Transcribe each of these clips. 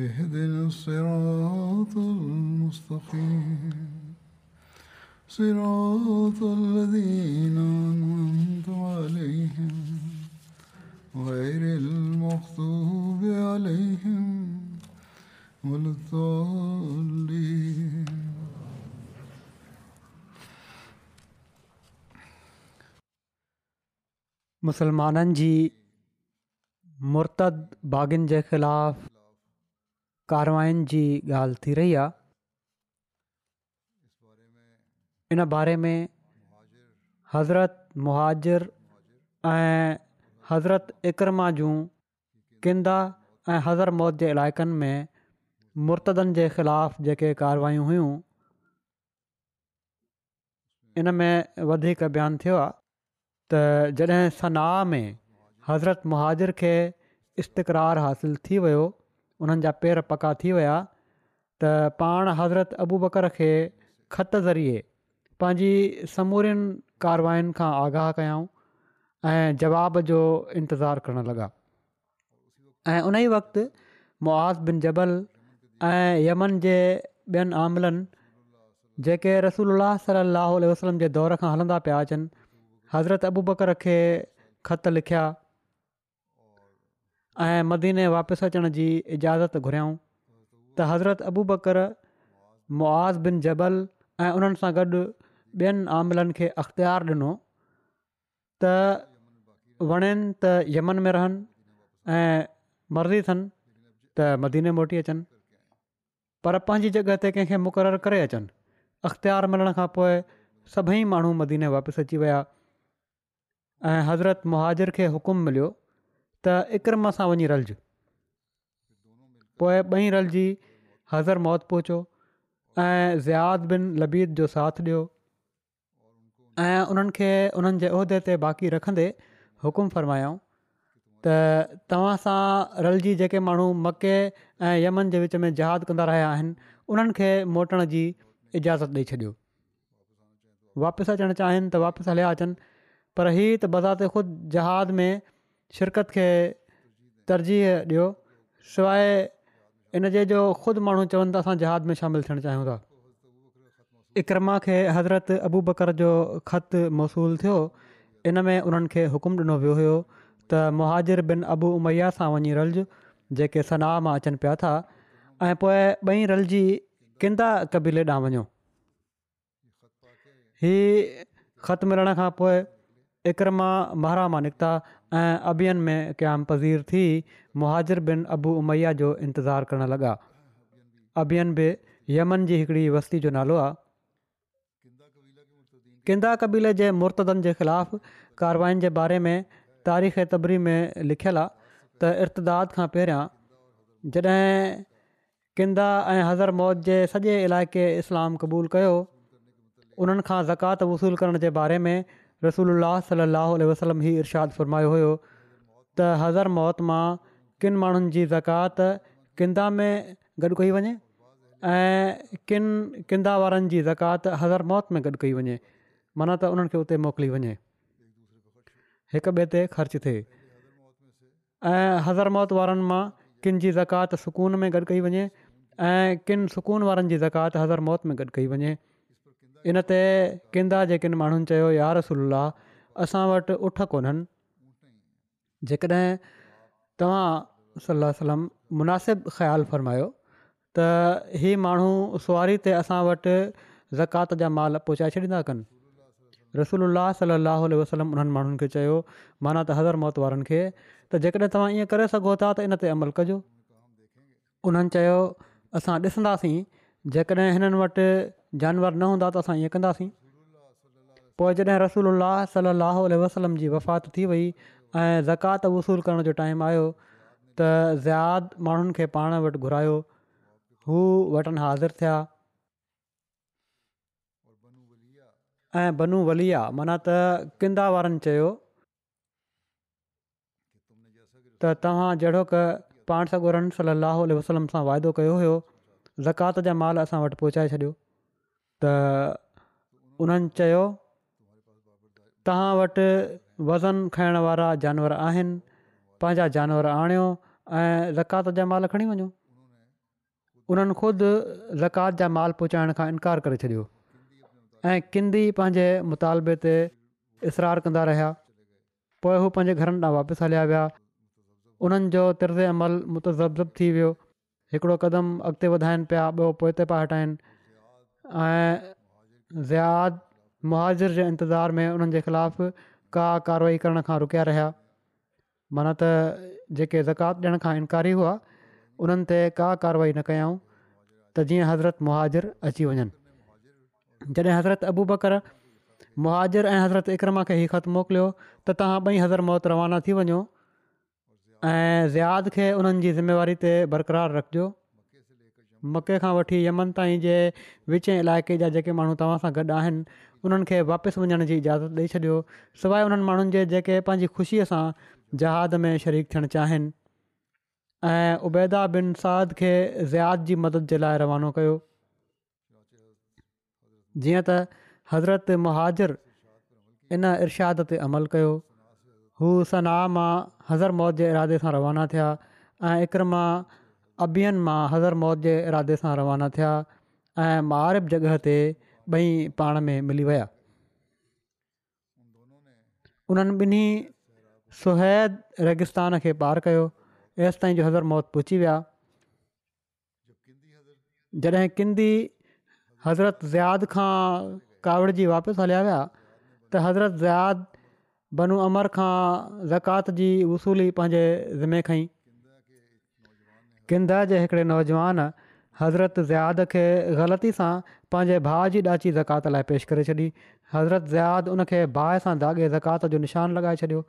اهدنا الصراط المستقيم صراط الذين أنعمت عليهم غير المغضوب عليهم ولا الضالين مسلمانن جي مرتد باغن جي خلاف कारवायुनि जी ॻाल्हि थी रही आहे इन बारे में हज़रत मुहाजिर ऐं हज़रत इकरमा जूं किंदा ऐं हज़र मौत जे इलाइक़नि में मुर्तदनि जे ख़िलाफ़ जेके कारवायूं हुयूं इन में वधीक बयानु थियो आहे त जॾहिं सनाह में हज़रत मुहाजिर खे हासिलु थी वियो उन्हनि जा पेर पका थी विया त पाण हज़रत अबू बकर खे ख़त ज़रिए पंहिंजी समूरनि कारवायुनि खां आगाह कयूं ऐं जवाब जो इंतज़ारु करण लॻा ऐं उन ई वक़्ति मुआज़ बिन जबल ऐं यमन जे ॿियनि आमलनि जेके रसूल अलाह सलाहु वसलम जे दौर खां हलंदा पिया अचनि हज़रत अबू बकर खे ख़त लिखिया ऐं मदीने वापसि अचण जी इजाज़त घुरियाऊं त हज़रत अबू बकर मुआज़ बिन जबल ऐं उन्हनि सां गॾु ॿियनि आमिलनि खे अख़्तियारु ॾिनो त वणनि त यमन में रहनि ऐं मर्ज़ी थियनि त मदीने मोटी अचनि पर पंहिंजी जॻह ते कंहिंखे मुक़ररु करे अचनि अख़्तियार मिलण खां पोइ सभई माण्हू मदीने वापसि अची विया ऐं हज़रत मुहाजिर खे हुकुमु मिलियो त इकरम सां वञी रलजो पोइ ॿई रलजी हज़र मौत पहुचो ऐं ज़ियाद बिन लबीद जो साथ ॾियो ऐं उन्हनि खे उन्हनि जे उहिदे ते बाक़ी रखंदे हुकुम फ़रमायाऊं त तव्हां सां रलजी जेके माण्हू मके ऐं यमन जे विच में जहादु कंदा रहिया आहिनि उन्हनि खे मोटण जी इजाज़त ॾेई छॾियो वापसि अचणु चाहिनि त वापसि हलिया अचनि पर ही त बज़ाते ख़ुदि जहाद में शिरकत खे तरजीह ॾियो सवाइ जे जो ख़ुदि माण्हू चवनि था असां जहाज में शामिलु थियणु चाहियूं था इकरमा खे हज़रत अबू बकर जो ख़तु मौसूलु थियो इन में उन्हनि खे हुकुमु ॾिनो वियो हुयो त बिन अबू उमैया सां वञी रलज जेके सनाह मां अचनि पिया था ऐं पोइ ॿई रलजी किंदा कबीले ॾांहुं वञो ही ख़तु मिलण खां पोइ इकरमा महराम निकिता ऐं अबियन में क़्याम पज़ीर थी मुहाजिर बिन अबू उमैया जो इंतज़ारु करणु लॻा अबियन बि यमन जी हिकिड़ी वस्ती जो नालो आहे किंदा क़बीले जे मुर्तदनि जे ख़िलाफ़ु कारवायुनि जे बारे में तारीख़ तबरी में लिखियलु आहे त इर्ताद खां पहिरियां जॾहिं किंदा ऐं हज़र मौत जे सॼे इलाइक़े इस्लाम क़बूलु कयो उन्हनि ज़कात वसूलु करण जे बारे में रसूल सलाहु उल वसलम ई इरशाद फरमायो हुयो त हज़र मौत मां किन माण्हुनि जी ज़कात किंदा में गॾु कई वञे ऐं किनि किंदा वारनि जी ज़कात हज़र मौत में गॾु कई वञे माना त उन्हनि खे उते मोकिली वञे हिक ॿिए ते ख़र्चु थिए ऐं हज़र मौत वारनि मां किन जी ज़कात सुकून में गॾु कई वञे ऐं किन सुकून वारनि जी ज़काति हज़र मौत में गॾु कई वञे इन ते किंदा जेकिनि माण्हुनि चयो यार रसोल असां वटि उठ कोन्हनि जेकॾहिं तव्हां सलाह वसलम मुनासिबु ख़्यालु फ़र्मायो त ही माण्हू सुवारी ते असां वटि ज़कात जा माल पहुचाए छॾींदा कनि रसूल सलाहु वसलम उन्हनि माण्हुनि खे चयो माना त हज़र मौत वारनि खे त जेकॾहिं तव्हां ईअं करे सघो था त इन ते अमल कजो उन्हनि चयो असां ॾिसंदासीं जेकॾहिं हिननि वटि जानवर न हूंदा त असां ईअं कंदासीं पोइ जॾहिं रसूल उल्ला सलाह वसलम जी वफ़ात थी वई ऐं ज़कात वसूल करण जो टाइम आयो त ज़ियाद माण्हुनि खे पाण वटि घुरायो हू वटनि हाज़िर थिया माना त किंदा वारनि चयो त तव्हां जहिड़ो क पाण सां ॻोरनि सलाहु वसलम सां वाइदो कयो हुयो ज़कात जा माल असां वटि पहुचाए छॾियो त उन्हनि चयो तव्हां वटि वज़न खाइण वारा जानवर आहिनि पंहिंजा जानवर आणियो ऐं ज़कात जा माल खणी वञो उन्हनि ख़ुदि ज़कात जा माल पहुचाइण खां इनकार करे छॾियो ऐं किंदी पंहिंजे मुतालबे ते इसरार कंदा रहिया पोइ हू पंहिंजे घरनि वापसि हलिया विया उन्हनि जो अमल मुतज़बु थी वियो हिकिड़ो क़दम अॻिते वधाइनि पिया ॿियो पोइते पिया हटाइनि ऐं ज़ियाद मुहाजिर जे इंतज़ार में उन्हनि जे ख़िलाफ़ का कारवाई करण खां रुकिया रहिया माना त जेके ज़कात ॾियण खां इनकारी हुआ उन्हनि ते का कारवाई न कयऊं त जीअं हज़रत मुहाजिर अची वञनि जॾहिं हज़रत अबू बकर मुहाजिर ऐं हज़रत इकरमा खे ई ख़त मोकिलियो त तव्हां ॿई हज़र मौत रवाना थी वञो ऐं ज़ियाद खे उन्हनि जी ज़िम्मेवारी ते बरक़रार रखिजो मके खां वठी यमन ताईं जे विच इलाइक़े जा जेके माण्हू तव्हां सां गॾु आहिनि उन्हनि खे वापसि वञण जी इजाज़त ॾेई छॾियो सवाइ उन्हनि माण्हुनि जे जेके पंहिंजी ख़ुशीअ सां में शरीक थियणु चाहिनि ऐं उबैदा बिन साद खे ज़ियाद जी मदद जे लाइ रवानो कयो जीअं त हज़रत मुहाजर इन इर्शाद ते अमल कयो हू सनाह मां हज़र मौत जे इरादे सां रवाना थिया ऐं अबियन मां हज़र मौत जे इरादे सां रवाना थिया ऐं मारिब जॻह ते ॿई पाण में मिली विया उन्हनि ॿिन्ही सुहै रेगिस्तान खे पार कयो एसि ताईं जो हज़र मौत पहुची विया जॾहिं किंदी हज़रत ज़ियाद खां कावड़ जी वापसि हलिया विया त हज़रत ज़ियाद बनू अमर खां ज़कात जी वसूली पंहिंजे ज़िमे खईं किंदा जे हिकिड़े नौजवान हज़रत ज़ियाद खे ग़लती सां पंहिंजे भाउ जी ॾाची ज़कात लाइ पेश करे छॾी हज़रत ज़ियाद उन खे भाउ सां धाॻे ज़कात जो निशान लॻाए छॾियो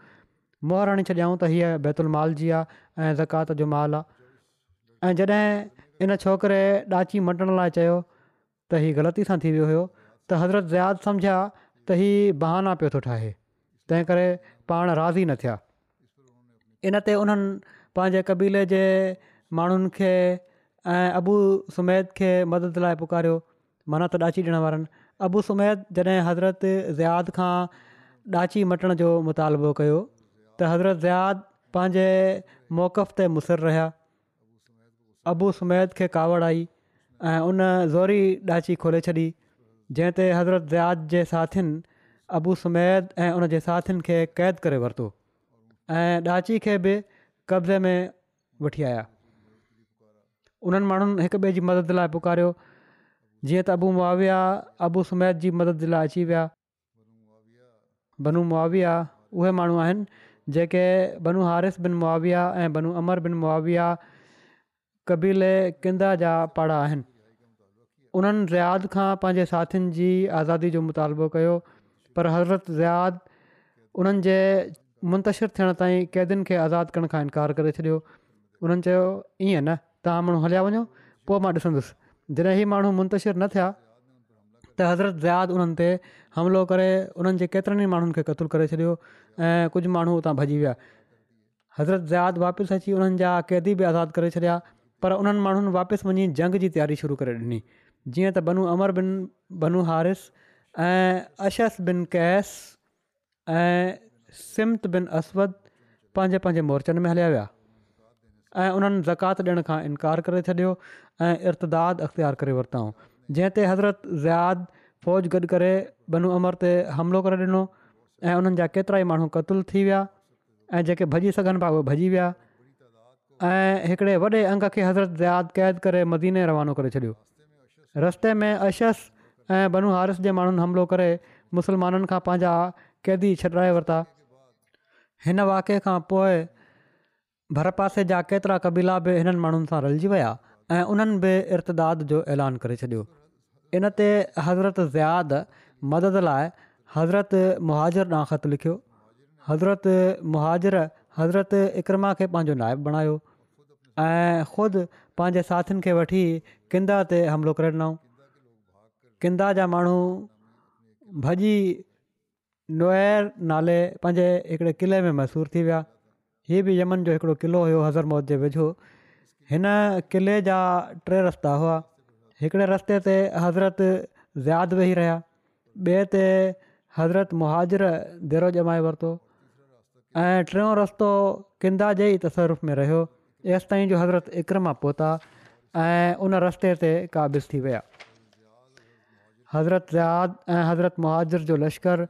मोहर हणी छॾियाऊं त हीअ बैतुल माल जी आहे ऐं ज़कात जो माल आहे ऐं जॾहिं इन छोकिरे ॾाची मटण लाइ चयो त हीअ ग़लती सां थी वियो हुयो त हज़रत ज़ियाद सम्झिया त हीउ बहाना पियो थो ठाहे तंहिं करे पाण राज़ी न थिया इन ते उन्हनि पंहिंजे क़बीले जे माण्हुनि खे ऐं अबु सुमै खे मदद लाइ पुकारियो मना त ॾाची ॾियण वारनि अबू सुमैद जॾहिं हज़रत ज़ियाद खां ॾाची मटण जो मुतालबो कयो त हज़रत ज़ियाद पंहिंजे मौक़फ़ ते मुसर रहिया अबू सुमैद खे कावड़ आई ऐं उन ज़ोरी ॾाची खोले छॾी जंहिं ते हज़रत ज़ियाद जे साथियुनि अबू सुमैद ऐं उन जे साथियुनि खे क़ैद करे वरितो ऐं ॾाची खे बि कब्ज़े में वठी आया उन्हनि माण्हुनि हिकु ॿिए जी मदद लाइ पुकारियो जीअं त अबू मुआविया अबू सुमैत जी मदद लाइ अची विया बनू मुआविया उहे माण्हू आहिनि जेके बनू हारिस बिन मुआविया ऐं बनू अमर बिन मुआविया कबीले किंदा जा पाड़ा आहिनि उन्हनि रियाद खां पंहिंजे साथियुनि जी आज़ादी जो मुतालबो कयो पर हज़रत रियाद उन्हनि जे मुंतशिरु थियण ताईं कैदियुनि खे आज़ादु करण खां इनकार करे छॾियो उन्हनि चयो न तव्हां माण्हू हलिया वञो पोइ मां ॾिसंदुसि जॾहिं हीउ माण्हू मुंतशरु न थिया त हज़रत ज़याद उन्हनि ते हमिलो करे उन्हनि जे केतिरनि माण्हुनि खे क़तलु करे छॾियो ऐं कुझु माण्हू उतां भॼी विया हज़रत ज़ियाद वापसि अची उन्हनि जा क़ैदी बि आज़ादु करे छॾिया पर उन्हनि माण्हुनि वापसि वञी जंग जी तयारी शुरू करे ॾिनी जीअं त बनू अमर बिन बनू हारिस ऐं अशस बिन कैस ऐं सिमत बिन अस पंहिंजे पंहिंजे मोर्चनि में हलिया विया ऐं ज़कात ॾियण खां इनकार करे छॾियो ऐं इर्तदा करे वरितऊं जंहिं हज़रत ज़ियाद फ़ौज गॾु करे बनू अमर ते हमिलो करे ॾिनो ऐं उन्हनि जा केतिरा ई माण्हू क़तूल थी विया ऐं जेके भॼी सघनि पिया उहे भॼी विया ऐं हिकिड़े वॾे खे हज़रत ज़ियाद क़ैद करे मदीने रवानो करे छॾियो रस्ते में अशस ऐं बनु हारिस जे माण्हुनि हमिलो करे मुस्लमाननि खां पंहिंजा क़ैदी छॾाए वरिता हिन वाक़िए भर पासे जा केतिरा क़बीला बि हिननि माण्हुनि सां रलिजी विया ऐं उन्हनि बि इर्तदाद जो ऐलान करे छॾियो इन ते हज़रत ज़ियाद मदद लाइ हज़रत मुहाजर न ख़तु लिखियो हज़रत मुहाजर हज़रत इकरमा खे पंहिंजो नाइबु बणायो ऐं ख़ुदि पंहिंजे साथियुनि खे वठी किंद ते हमिलो करे ॾिनऊं किंदा जा माण्हू भॼी नुर नाले पंहिंजे हिकिड़े किले में मैसूर थी विया हीअ बि यमन जो हिकिड़ो क़िलो हुयो हज़र मौत जे वेझो हिन क़िले जा टे रस्ता हुआ हिकिड़े रस्ते ते हज़रत ज़ियाद वेही रहिया ॿिए ते हज़रत मुहाजर देरो जमाए वरितो ऐं टियों रस्तो किंदा जे ई तसरुफ़ में रहियो एसि ताईं जो हज़रत इकर मां पहुता ऐं उन रस्ते ते क़ाबिज़ु थी विया हज़रत ज़ियाद ऐं हज़रत मुहाजर जो लश्कर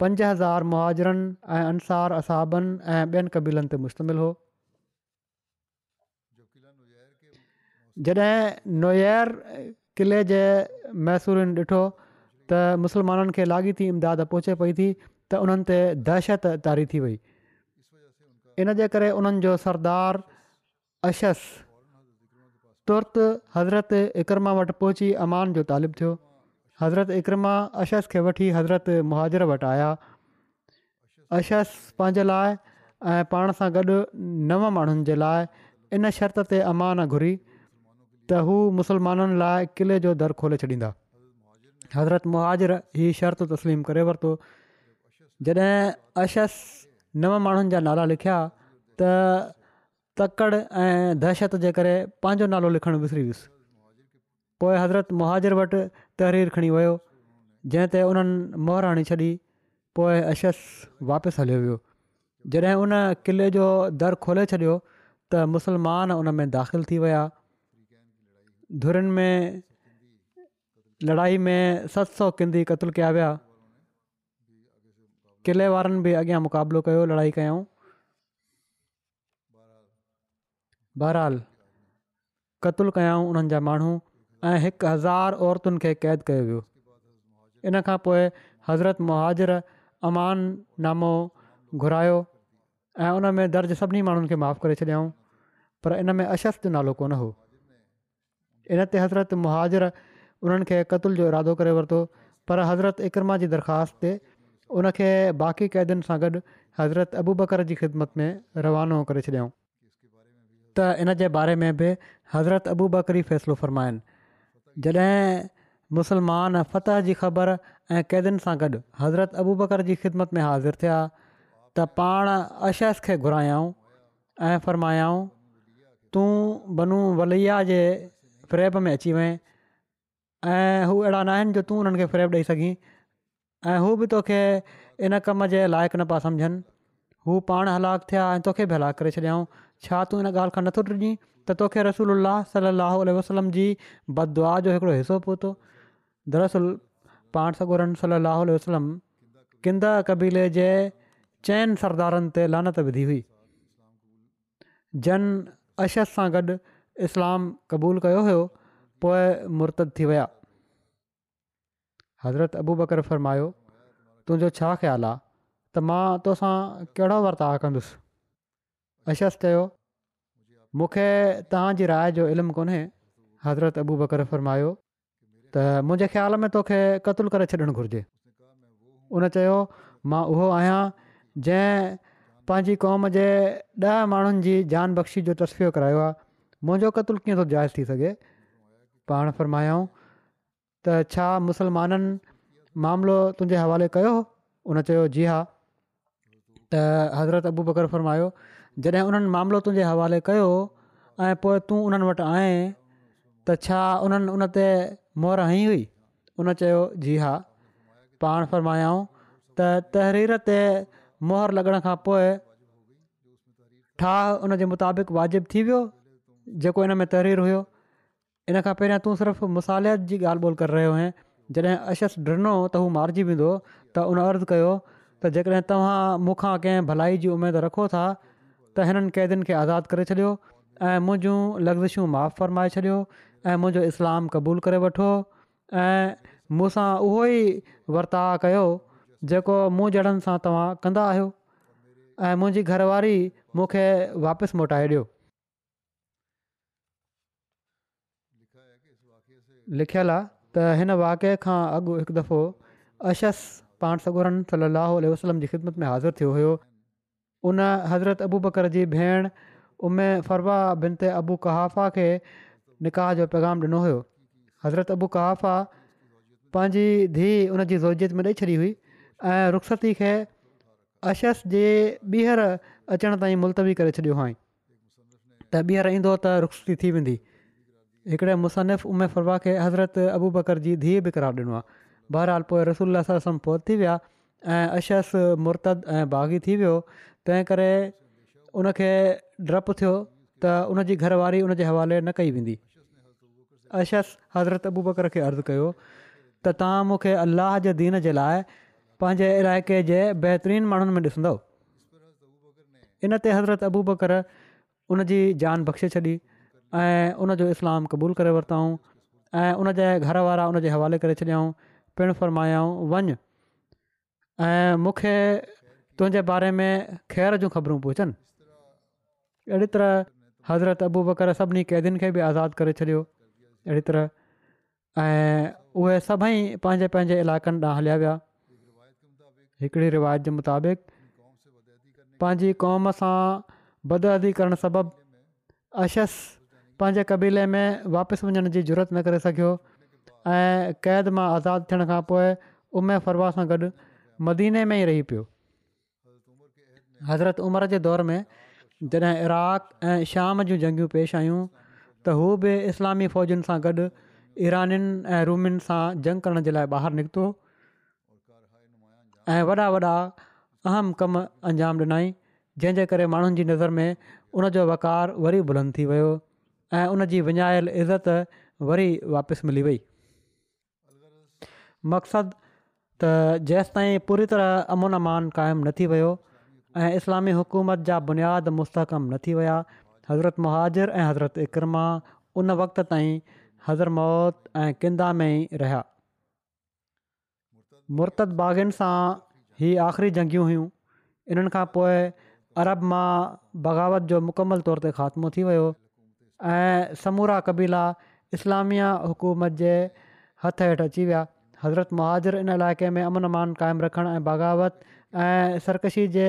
पंज हज़ार मुहाजरनि ऐं अंसार असाबनि ऐं ॿियनि कबीलनि ते मुश्तमिल हो जॾहिं नोयर किले जे मैसूरनि ॾिठो त मुसलमाननि खे लाॻीती इमदाद पहुचे पई थी त उन्हनि ते दहशत तारी थी वई इन जे करे उन्हनि जो सरदार अशस तुर्त हज़रत इकरमा वटि पहुची अमान जो तालिबु थियो हज़रत इकरमा अशस खे वठी हज़रत मुहाजर वटि आया अशस पंहिंजे लाइ ऐं पाण सां गॾु नव माण्हुनि जे लाइ इन शर्त ते अमान घुरी त हू मुसलमाननि लाइ किले जो दर खोले छॾींदा हज़रत मुहाजर ही शर्त तस्लीम करे वरितो जॾहिं अशस नव माण्हुनि जा नाला लिखिया त तकड़ ऐं दहशत जे करे पंहिंजो नालो लिखणु विसरी वियुसि पोइ हज़रत मुहाजिर वटि तहरीर खणी वियो जंहिं ते उन्हनि मोहर हणी छॾी पोइ अशस वापसि हलियो वियो जॾहिं उन क़िले जो दर खोले छॾियो त मुसलमान उन में दाख़िलु थी विया धुरनि में लड़ाई में सत सौ किंदी क़तलु कया विया किले वारनि बि अॻियां मुक़ाबिलो कयो लड़ाई कयूं बहरहाल कतुलु कयाऊं उन्हनि जा माण्हू ऐं हिकु हज़ार औरतुनि खे क़ैद कयो वियो इन खां पोइ हज़रत मुहाजर अमान नामो घुरायो ऐं उन में दर्ज सभिनी माण्हुनि खे माफ़ु करे छॾियऊं पर इन में अशस् जो नालो कोन हो इन ते हज़रत मुहाजर उन्हनि खे क़तल जो इरादो करे वरितो पर हज़रत इकरमा जी दरख़्वास्त ते उनखे बाक़ी क़ैदियुनि सां गॾु हज़रत अबू बकर जी ख़िदमत में रवानो करे छॾियऊं त इन जे बारे में बि हज़रत अबू बकरी फ़ैसिलो फ़र्मा जॾहिं मुसलमान फ़तह जी ख़बर ऐं क़ैदियुनि सां गॾु हज़रत अबू बकर जी ख़िदमत में हाज़िर थिया त पाण अशस खे घुरायऊं ऐं फ़र्मायाऊं तूं बनू वलैया जे फ्रेब में अची वएं ऐं हू अहिड़ा न आहिनि जो तूं उन्हनि खे फरेब ॾेई सघीं ऐं हू बि तोखे इन कम जे लाइक़ु न पिया सम्झनि हू पाण हलाकु थिया ऐं तोखे बि हलाकु करे छॾियाऊं छा तूं हिन ॻाल्हि खां नथो त तोखे रसूल अलाह सलाह वसलम जी बदवा जो हिकिड़ो हिसो पहुतो दरसल पाण सगुरन सलाहु वसलम किंद कबीले जे चइनि सरदारनि ते लानत विधी हुई जन अशस सां गॾु इस्लाम क़बूल कयो हुयो पोइ मुर्तद थी विया हज़रत अबू बकर फरमायो तुंहिंजो छा ख़्यालु आहे त मां तोसां कहिड़ो वर्ताव कंदुसि अशस चयो मूंखे तव्हां राय जो इल्मु कोन्हे हज़रत अबू बकर फर्मायो त मुंहिंजे ख़्याल में तोखे क़तलु करे छॾणु घुरिजे उन चयो मां उहो आहियां जंहिं पंहिंजी क़ौम जे ॾह माण्हुनि जी जान बख़्शी जो तस्फ़ी करायो आहे मुंहिंजो कतलु कीअं थो जाइज़ थी सघे पाण फरमायाऊं त छा मुसलमाननि मामिलो तुंहिंजे हवाले कयो उन चयो जी हा त हज़रत अबू बकर फर्मायो जॾहिं उन्हनि मामिलो तुंहिंजे हवाले कयो ऐं पोइ तूं उन्हनि वटि आएं त छा उन्हनि उन ते मोर हई हुई उन चयो जी हा पाण फरमायाऊं त तहरीर ते मोहर लॻण खां पोइ ठाह उन जे मुताबिक़ वाजिबु थी वियो जेको इन में तहरीर हुयो इन खां पहिरियां तूं सिर्फ़ु मुसालियत जी ॻाल्हि ॿोल करे रहियो आहीं जॾहिं अशस ॾिनो त हू मारिजी वेंदो त उन अर्ज़ु कयो त जेकॾहिं तव्हां मूंखां कंहिं भलाई जी उमेदु रखो था त हिननि कैदियुनि खे आज़ादु करे छॾियो ऐं मुंहिंजूं लफ़्ज़िशूं माफ़ु फ़रमाए छॾियो ऐं मुंहिंजो इस्लामु क़बूलु करे वठो ऐं मूंसां उहो ई वर्ता कयो जेको मूं जड़नि सां तव्हां कंदा आहियो ऐं मुंहिंजी घरवारी मूंखे वापसि मोटाए ॾियो लिखियलु आहे त हिन वाक़िए खां अॻु हिकु दफ़ो अशस पाण वसलम सली ख़िदमत में हाज़िर थियो हुयो उन हज़रत अबू बकर जी भेण उमे फरबा बिनते अबू कहाफ़ा खे निकाह जो पैगाम ॾिनो हुयो हज़रत अबू कहाफ़ा पंहिंजी धीउ उन जी ज़ोज़त में ॾेई छॾी हुई ऐं रुख़सती खे अशस जे ॿीहर अचण ताईं मुलतवी करे छॾियो हुआ त ॿीहर ईंदो त रुख़सती थी वेंदी हिकिड़े मुसनफ़ उमे फरबा खे हज़रत अबू बकर जी धीउ बि क़रारु ॾिनो आहे बहरहाल पोइ रसोल्ला सर विया ऐं अशस मुर्तद ऐं बाग़ी थी वियो तंहिं करे उन खे ड्रपु थियो त उनजी घरवारी उनजे हवाले न कई वेंदी अशस हज़रत अबू बकर खे अर्ज़ु कयो त तव्हां मूंखे अलाह जे दीन जे लाइ पंहिंजे इलाइक़े जे बहितरीनु माण्हुनि में ॾिसंदव इनते हज़रत अबू बकर उनजी जान बख़्शे छॾी ऐं उनजो इस्लाम क़बूलु करे वरिताऊं ऐं घरवारा उनजे हवाले करे छॾियाऊं पिणु फरमायाऊं वञु ऐं मूंखे तुंहिंजे बारे में ख़ैर जूं ख़बरूं पुछनि अहिड़ी तरह हज़रत अबूबर सभिनी क़ैदियुनि खे बि आज़ादु करे छॾियो अहिड़ी तरह ऐं उहे सभई पंहिंजे पंहिंजे इलाइक़नि ॾांहुं हलिया विया हिकिड़ी रिवायत जे मुताबिक़ पंहिंजी क़ौम सां बद अदी करणु अशस पंहिंजे क़बीले में वापसि वञण जी ज़रूरत न करे सघियो ऐं क़ैद मां आज़ादु थियण खां पोइ उमे फरवा सां गॾु मदीने में ई रही पियो हज़रत उमिरि जे दौर में जॾहिं इराक ऐं शाम जूं जंगियूं पेश आहियूं त हू बि इस्लामी फ़ौजियुनि सां गॾु ईरनि ऐं रूमियुनि सां जंग करण जे लाइ ॿाहिरि निकितो ऐं वॾा वॾा अहम कम अंजाम ॾिनई जंहिंजे करे माण्हुनि जी नज़र में उनजो वकारु वरी बुलंद थी वियो ऐं उन जी विञायल इज़त वरी वापसि मिली वई मक़सदु त जेसि ताईं पूरी तरह अमोन अमान क़ाइमु न थी ऐं इस्लामी हुकूमत जा बुनियादु मुस्तहकम न थी विया हज़रत मुहाजिर ऐं हज़रत इकरमा उन वक़्त ताईं हज़र मौत ऐं किंदा में ई रहिया बाग़िन सां ही आख़िरी जंगियूं हुयूं इन्हनि खां पोइ अरब मां बग़ावत जो मुकमल तौर ते ख़ात्मो थी वियो ऐं समूरा क़बीला इस्लामिया हुकूमत जे हथ हेठि अची विया हज़रत महाजिर इन इलाइक़े में अमन अमान क़ाइमु रखणु ऐं बग़ावत ऐं सरकशी जे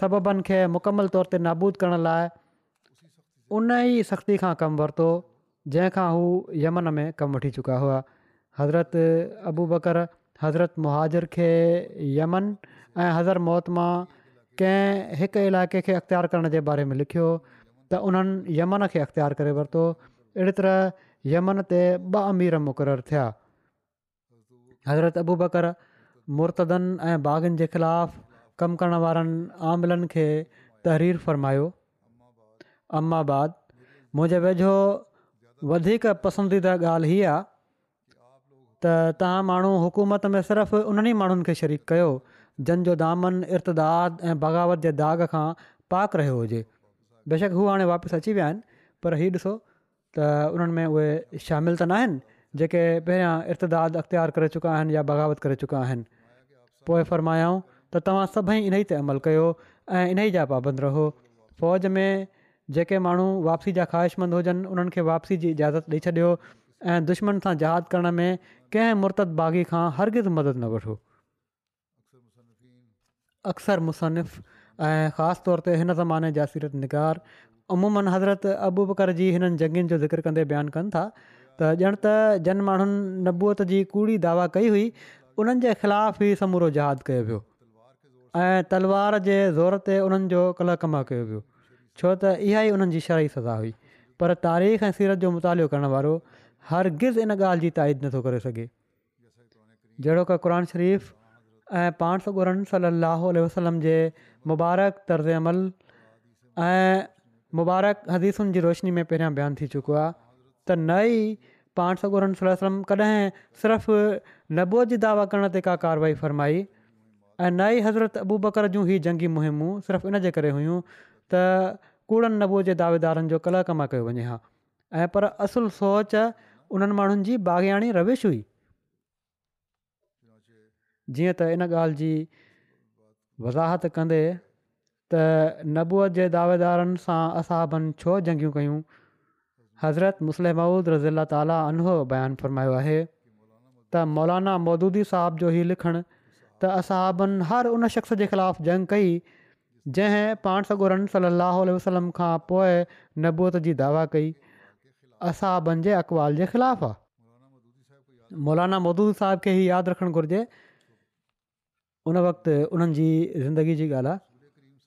सबबनि खे मुकमल तौर ते नाबूदु करण लाइ उन ई सख़्ती खां कमु वरितो जंहिंखां हू यमन में कमु वठी चुका हुआ हज़रत अबू बकर हज़रत मुहाजिर खे यमन ऐं हज़रत मोहत्मा कंहिं हिक इलाइक़े खे अख़्तियारु करण जे बारे में लिखियो त उन्हनि यमन खे अख़्तियारु करे वरितो अहिड़ी तरह यमन ते ॿ अमीर मुक़ररु थिया हज़रत अबू बकर मुर्तदनि ऐं बाग़नि जे ख़िलाफ़ु कमु करण वारनि आमलनि खे तहरीर फ़रमायो अम्माबाद मुंहिंजे वेझो वधीक पसंदीदा ॻाल्हि हीअ आहे त तव्हां माण्हू हुकूमत में सिर्फ़ु उन्हनि ई माण्हुनि खे शरीक कयो जंहिंजो दामन इर्तदाद ऐं बग़ावत जे दाग़ खां पाक रहियो हुजे बेशक हू हाणे वापसि अची विया आहिनि पर हीउ ॾिसो त उन्हनि में उहे शामिलु त न जेके पहिरियां इर्तदाद अख़्तियार करे चुका आहिनि या बग़ावत करे चुका आहिनि पोइ फरमायाऊं त तव्हां सभई इन ई ते अमल कयो ऐं इन ई जा पाबंद रहो फ़ौज में जेके माण्हू वापसी जा ख़्वाहिशमंद हुजनि उन्हनि खे वापसी जी इजाज़त ॾेई छॾियो ऐं दुश्मन सां जहाद करण में कंहिं मुर्त बाग़ी खां हरगिज़ मदद न वठो अक्सर मुसनफ़ु ऐं ख़ासि तौर ते हिन ज़माने जा सीरत निगार अमूमनि हज़रत अबू बकर जी हिननि जंगनि जो ज़िक्र कंदे बयानु कनि था त ॼण त जन माण्हुनि नबूअत जी कूड़ी दावा कई हुई उन्हनि जे ख़िलाफ़ु ई समूरो जहादु कयो वियो ऐं तलवार जे ज़ोर ते उन्हनि जो कल कमा कयो वियो छो त इहा ई उन्हनि जी शरही सज़ा हुई पर तारीख़ ऐं सीरत जो मुतालो करण वारो हरगिज़ इन ॻाल्हि जी ताइद नथो करे सघे जहिड़ो किरन शरीफ़ु ऐं पाण सॻुरन सली वसलम जे मुबारक तर्ज़ अमल ऐं मुबारक हदीसुनि जी रोशनी में पहिरियां बयानु थी चुको आहे त नई पाण सगुरनि सलम कॾहिं सिर्फ़ु नबुअ जी दावा करण ते का कारवाई फ़रमाई ऐं नई हज़रत अबू बकर जूं ही जंगी मुहिमूं सिर्फ़ु इन जे करे हुयूं त कूड़नि नबुअ जे दावेदारनि जो कल कमा कयो वञे हा ऐं पर असुलु सोच उन्हनि माण्हुनि जी बाग़ान रविश हुई जीअं त इन ॻाल्हि जी वज़ाहति कंदे त नबुअ जे दावेदारनि सां छो जंगियूं कयूं हज़रत मुसलमूद रज़ीला ताला अनो बयानु फ़रमायो आहे त मौलाना मौदूदी साहिब जो ई लिखणु त असांबनि हर उन शख़्स जे ख़िलाफ़ु जंग कई जंहिं पाण सॻोरनि सल अल वसलम खां पोइ नबूअत जी दावा कई असहााब जे ख़िलाफ़ु आहे मौलाना मौदूदी साहिब खे ई यादि रखणु घुरिजे उन वक़्त उन्हनि जी ज़िंदगी जी ॻाल्हि आहे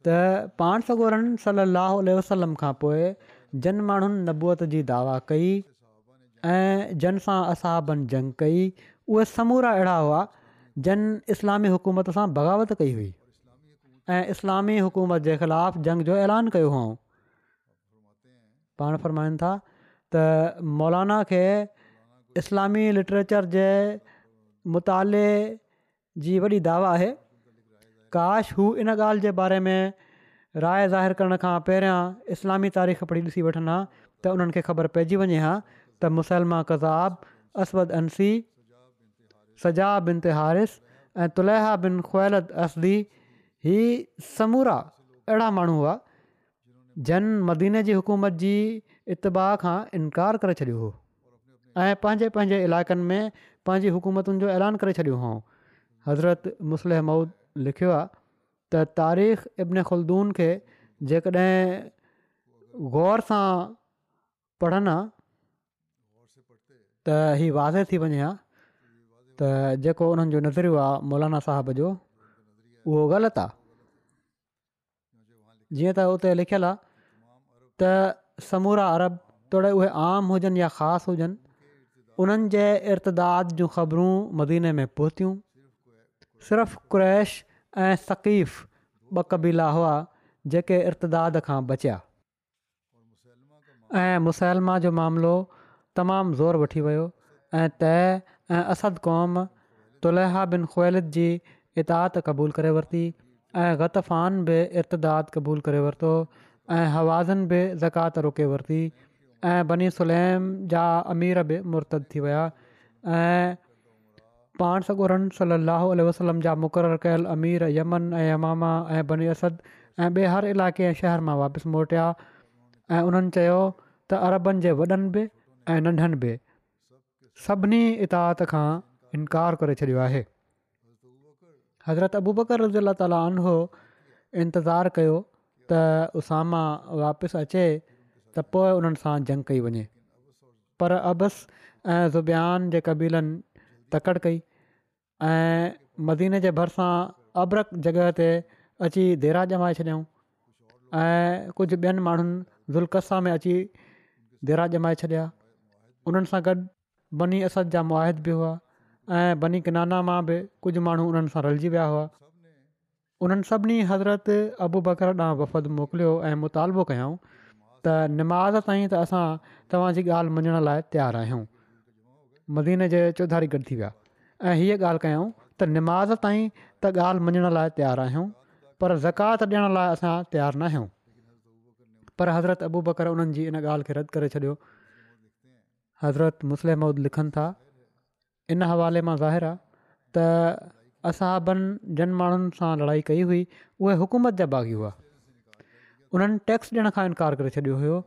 त पाण सॻोरनि सल वसलम खां पोइ जन माण्हुनि नबूअत जी दावा कई ऐं जन सां असाबनि जंग कई उहे समूरा अहिड़ा हुआ जन इस्लामी हुकूमत सां बग़ावत कई हुई ऐं इस्लामी हुकूमत जे ख़िलाफ़ु जंग जो ऐलान कयो हुओ पाण फ़र्माइनि था त मौलाना खे इस्लामी लिटरेचर जे मुताले जी वॾी दावा आहे काश हू इन ॻाल्हि जे बारे में राय ज़ाहिर करण खां पहिरियां इस्लामी तारीख़ पढ़ी ॾिसी वठनि हा त उन्हनि खे ख़बर पइजी वञे हा त मुसलमा कज़ाब असवद अंसी सजा बिन ते हारिस ऐं तुलहा बिन ख़्वाइल असदी ही समूरा अहिड़ा माण्हू हुआ जन मदीने जी हुकूमत जी इतबाह खां इनकार करे छॾियो हुओ ऐं पंहिंजे पंहिंजे इलाइक़नि में पंहिंजी हुकूमतुनि जो ऐलान करे छॾियो हुउं हज़रत मुस्लह मऊद लिखियो आहे त तारीख़ इब्न खुलदून खे जेकॾहिं ग़ौर सां पढ़नि हा त हीउ वाज़े थी वञे हा त जेको उन्हनि जो नज़रियो आहे मौलाना साहब जो उहो ग़लति आहे जीअं त उते लिखियलु आहे त समूरा अरब थोरे उहे आम हुजनि या ख़ासि हुजनि उन्हनि जे इर्तदाद जूं ख़बरूं मदीने में पहुतियूं सिर्फ़ु क्रैश ऐं सकीफ़ ॿ कबीला हुआ जेके इर्तदाद खां बचिया ऐं मुसैलमा जो मामिलो तमामु ज़ोर वठी वियो ऐं तइ ऐं असदु क़ौम तुलहा बिन ख़ुलिद जी इताद क़बूलु करे वरिती ऐं ग़लतान बि इर्तदा क़बूलु करे वरितो ऐं हवाज़नि बि ज़कात रोके वरिती ऐं बनी सुलेम जा अमीर बि मुर्तद थी विया ऐं पाण सॻोरनि सली अलसलम जा मुक़ररु कयलु अमीर यमन ऐं यमामा ऐं बनी अस ऐं ॿिए हर इलाइक़े ऐं शहर मां वापसि मोटिया ऐं उन्हनि चयो त अरबनि जे वॾनि बि ऐं नंढनि बि सभिनी इताद खां इनकार करे छॾियो आहे हज़रत अबू बकर रज़ी अला ताली अनो इंतज़ारु कयो त उसामा वापसि अचे त पोइ उन्हनि सां जंग कई वञे पर अबस ऐं ज़ुबियान जे कबीलनि कई ऐं मदीने जे भरिसां अब्रक जॻह ते अची देरा जमाए छॾियऊं ऐं कुझु ॿियनि माण्हुनि ज़ुल्का में अची देरा ॼमाए छॾिया उन्हनि सां गॾु बनी असद जा मुआद बि हुआ ऐं बनी किनाना मां बि कुझु माण्हू उन्हनि सां रलिजी विया हुआ उन्हनि सभिनी हज़रत अबू बकर ॾांहुं वफ़द मोकिलियो ऐं मुतालबो कयऊं त निमाज़ ताईं त असां तव्हांजी ॻाल्हि मञण लाइ तयारु आहियूं मदीन जे चौधारी गॾु थी विया ऐं हीअ ॻाल्हि कयूं त निमाज़ ताईं त ॻाल्हि मञण लाइ तयारु आहियूं पर ज़कात ॾियण लाइ असां तयारु न आहियूं पर हज़रत अबू बकर उन्हनि जी इन ॻाल्हि खे रद्द करे छॾियो हज़रत मुस्लिम लिखनि था इन हवाले मां ज़ाहिर आहे त असां जिन माण्हुनि सां लड़ाई कई हुई उहे हुकूमत जा बाग़ी हुआ उन्हनि टैक्स ॾियण खां इनकार करे छॾियो हुयो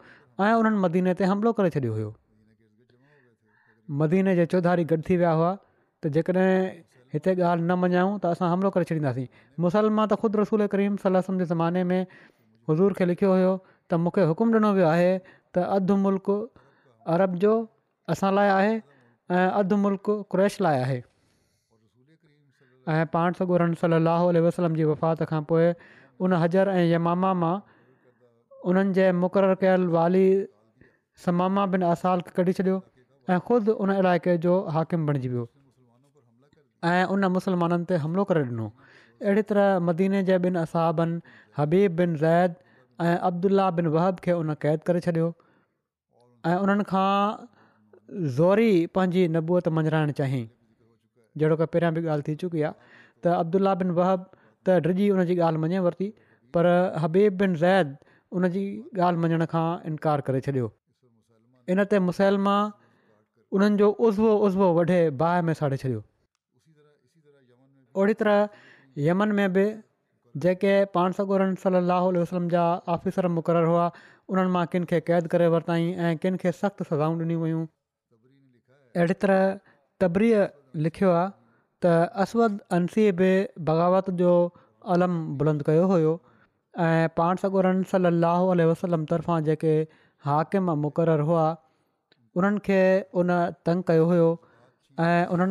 ऐं उन्हनि मदीने ते हमिलो करे छॾियो हुयो मदीने जे चौधारी गॾु थी हुआ त जेकॾहिं हिते ॻाल्हि न मञायूं त असां हमिलो करे छॾींदासीं मुसलमान त ख़ुदि रसूल करीम सलाह जे ज़माने में हज़ूर खे लिखियो हुयो त मूंखे हुकुम ॾिनो वियो आहे त अधु मुल्क अरब जो असां लाइ आहे ऐं अधु मुल्क़ु क्रैश लाइ आहे ऐं पाण सगुरम सली वसलम जी वफ़ात खां पोइ उन हज़र ऐं यमामा मां उन्हनि जे मुक़ररु कयल वारी समामा बिन असाल खे कढी छॾियो ऐं ख़ुदि उन इलाइक़े जो हाकिम बणिजी वियो ऐं उन मुसलमाननि ते हमिलो करे ॾिनो अहिड़ी तरह मदीने जे ॿिनि असाबनि हबीब बिन ज़ैद ऐं بن बिन वहब खे उन क़ैद करे छॾियो ऐं उन्हनि खां ज़ोरी पंहिंजी नबूअति मंझाइणु चाही जहिड़ो की पहिरियां बि ॻाल्हि थी चुकी आहे त अब्दुल्ल्ला बिन वहब त डिॼी उन जी ॻाल्हि मञे वरिती पर हबीब बिन ज़ैद उन जी ॻाल्हि मञण खां इनकार करे छॾियो इन ते मुसलमा उन्हनि जो उज़बो उज़बो वढे बाहि में साड़े छॾियो ओड़ी तरह यमन में बि जेके पान सॻोरम सलाह उल वसलम जा आफ़िसर मुक़ररु हुआ उन्हनि मां किन खे क़ैद करे वरिताई ऐं किनखे सख़्तु सज़ाऊं ॾिनियूं वियूं अहिड़ी तरह तबरीअ लिखियो आहे त असवद अंसीअ बि बग़ावत जो अलम बुलंद कयो हुयो ऐं पाण सॻोरन सलाह वसलम तर्फ़ां जेके हाकिम मुक़ररु हुआ उन्हनि उन तंग कयो हुयो ऐं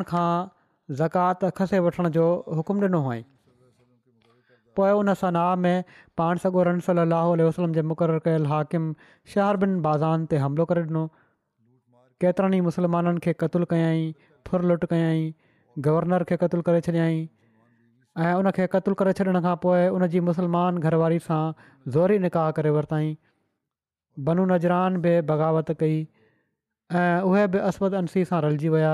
ज़कात खसे वठण जो हुकुम ॾिनो हुअईं पोइ उन सनाह में पाण सॻो रम सली अलसलम जे मुक़ररु कयलु हाकिम शहर बिन बाज़ान ते हमिलो करे ॾिनो केतिरनि ई मुसलमाननि खे क़तलु कयाई लुट कयाई गवर्नर खे क़तलु करे छॾियई ऐं उन खे क़तलु करे छॾण खां पोइ उन जी मुसलमान घरवारी सां ज़ोरी निकाह करे वरितई बनू नजरान बि बग़ावत कई ऐं उहे बि अस्बद अंसी सां रलिजी विया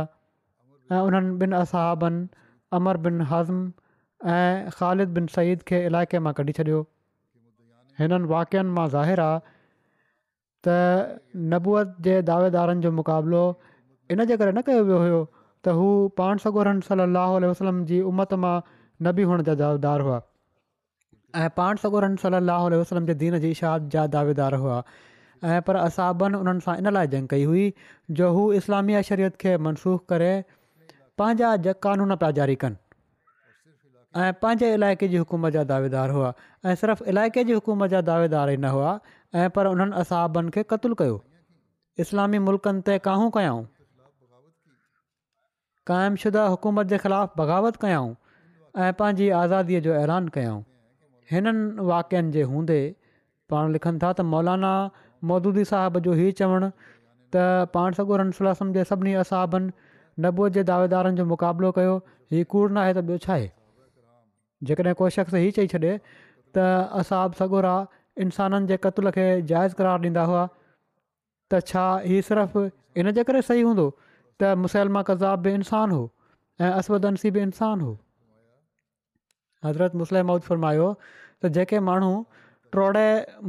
ऐं उन्हनि ॿिनि असाबनि अमर बिन हज़म ऐं ख़ालिद बिन सईद खे इलाइक़े मां कढी छॾियो हिननि वाक्यनि मां ज़ाहिरु आहे त नबूअत जे दावेदारनि जो मुक़ाबिलो इन जे करे न कयो वियो हुयो त हू पाण सॻोरम सलाह वसलम जी उमत मां नबी बि हुअण जा दावेदार हुआ ऐं पाण सगोरम सल अल वसलम जे दीन जी इशाद जा दावेदार हुआ ऐं पर असहाबनि उन्हनि सां इन लाइ जंग कई हुई जो हू इस्लामी शरीयत खे मनसूख़ करे पंहिंजा ज क़ानून पिया जारी कनि ऐं पंहिंजे इलाइक़े जी हुकूमत जा दावेदार हुआ ऐं सिर्फ़ु इलाइक़े जी हुकूमत जा दावेदार ई न हुआ ऐं पर उन्हनि असहाबनि खे क़तलु कयो इस्लामी मुल्क़नि ते काहूं कयाऊं क़ाइमशुदा हुकूमत जे ख़िलाफ़ु बग़ावत कयाऊं ऐं पंहिंजी आज़ादीअ जो ऐलान कयाऊं हिननि वाक्यनि जे हूंदे पाण लिखनि था त मौलाना मौदूदी साहिब जो हीउ चवणु त पाण सगुर जे सभिनी असहाबनि नबूअ जे दावेदारनि जो मुक़ाबिलो कयो हीउ कूड़ न आहे त ॿियो छा आहे जेकॾहिं को शख़्स हीउ चई छॾे त असां बि सगोरा इंसाननि जे क़तल खे जाइज़ करार ॾींदा हुआ त छा हीउ सिर्फ़ु इन जे करे सही हूंदो त मुसलमा कज़ाब बि इंसान हो ऐं असवदंसी बि इंसान हो हज़रत मुसलम अऊज फ़रमायो त जेके माण्हू ट्रोड़े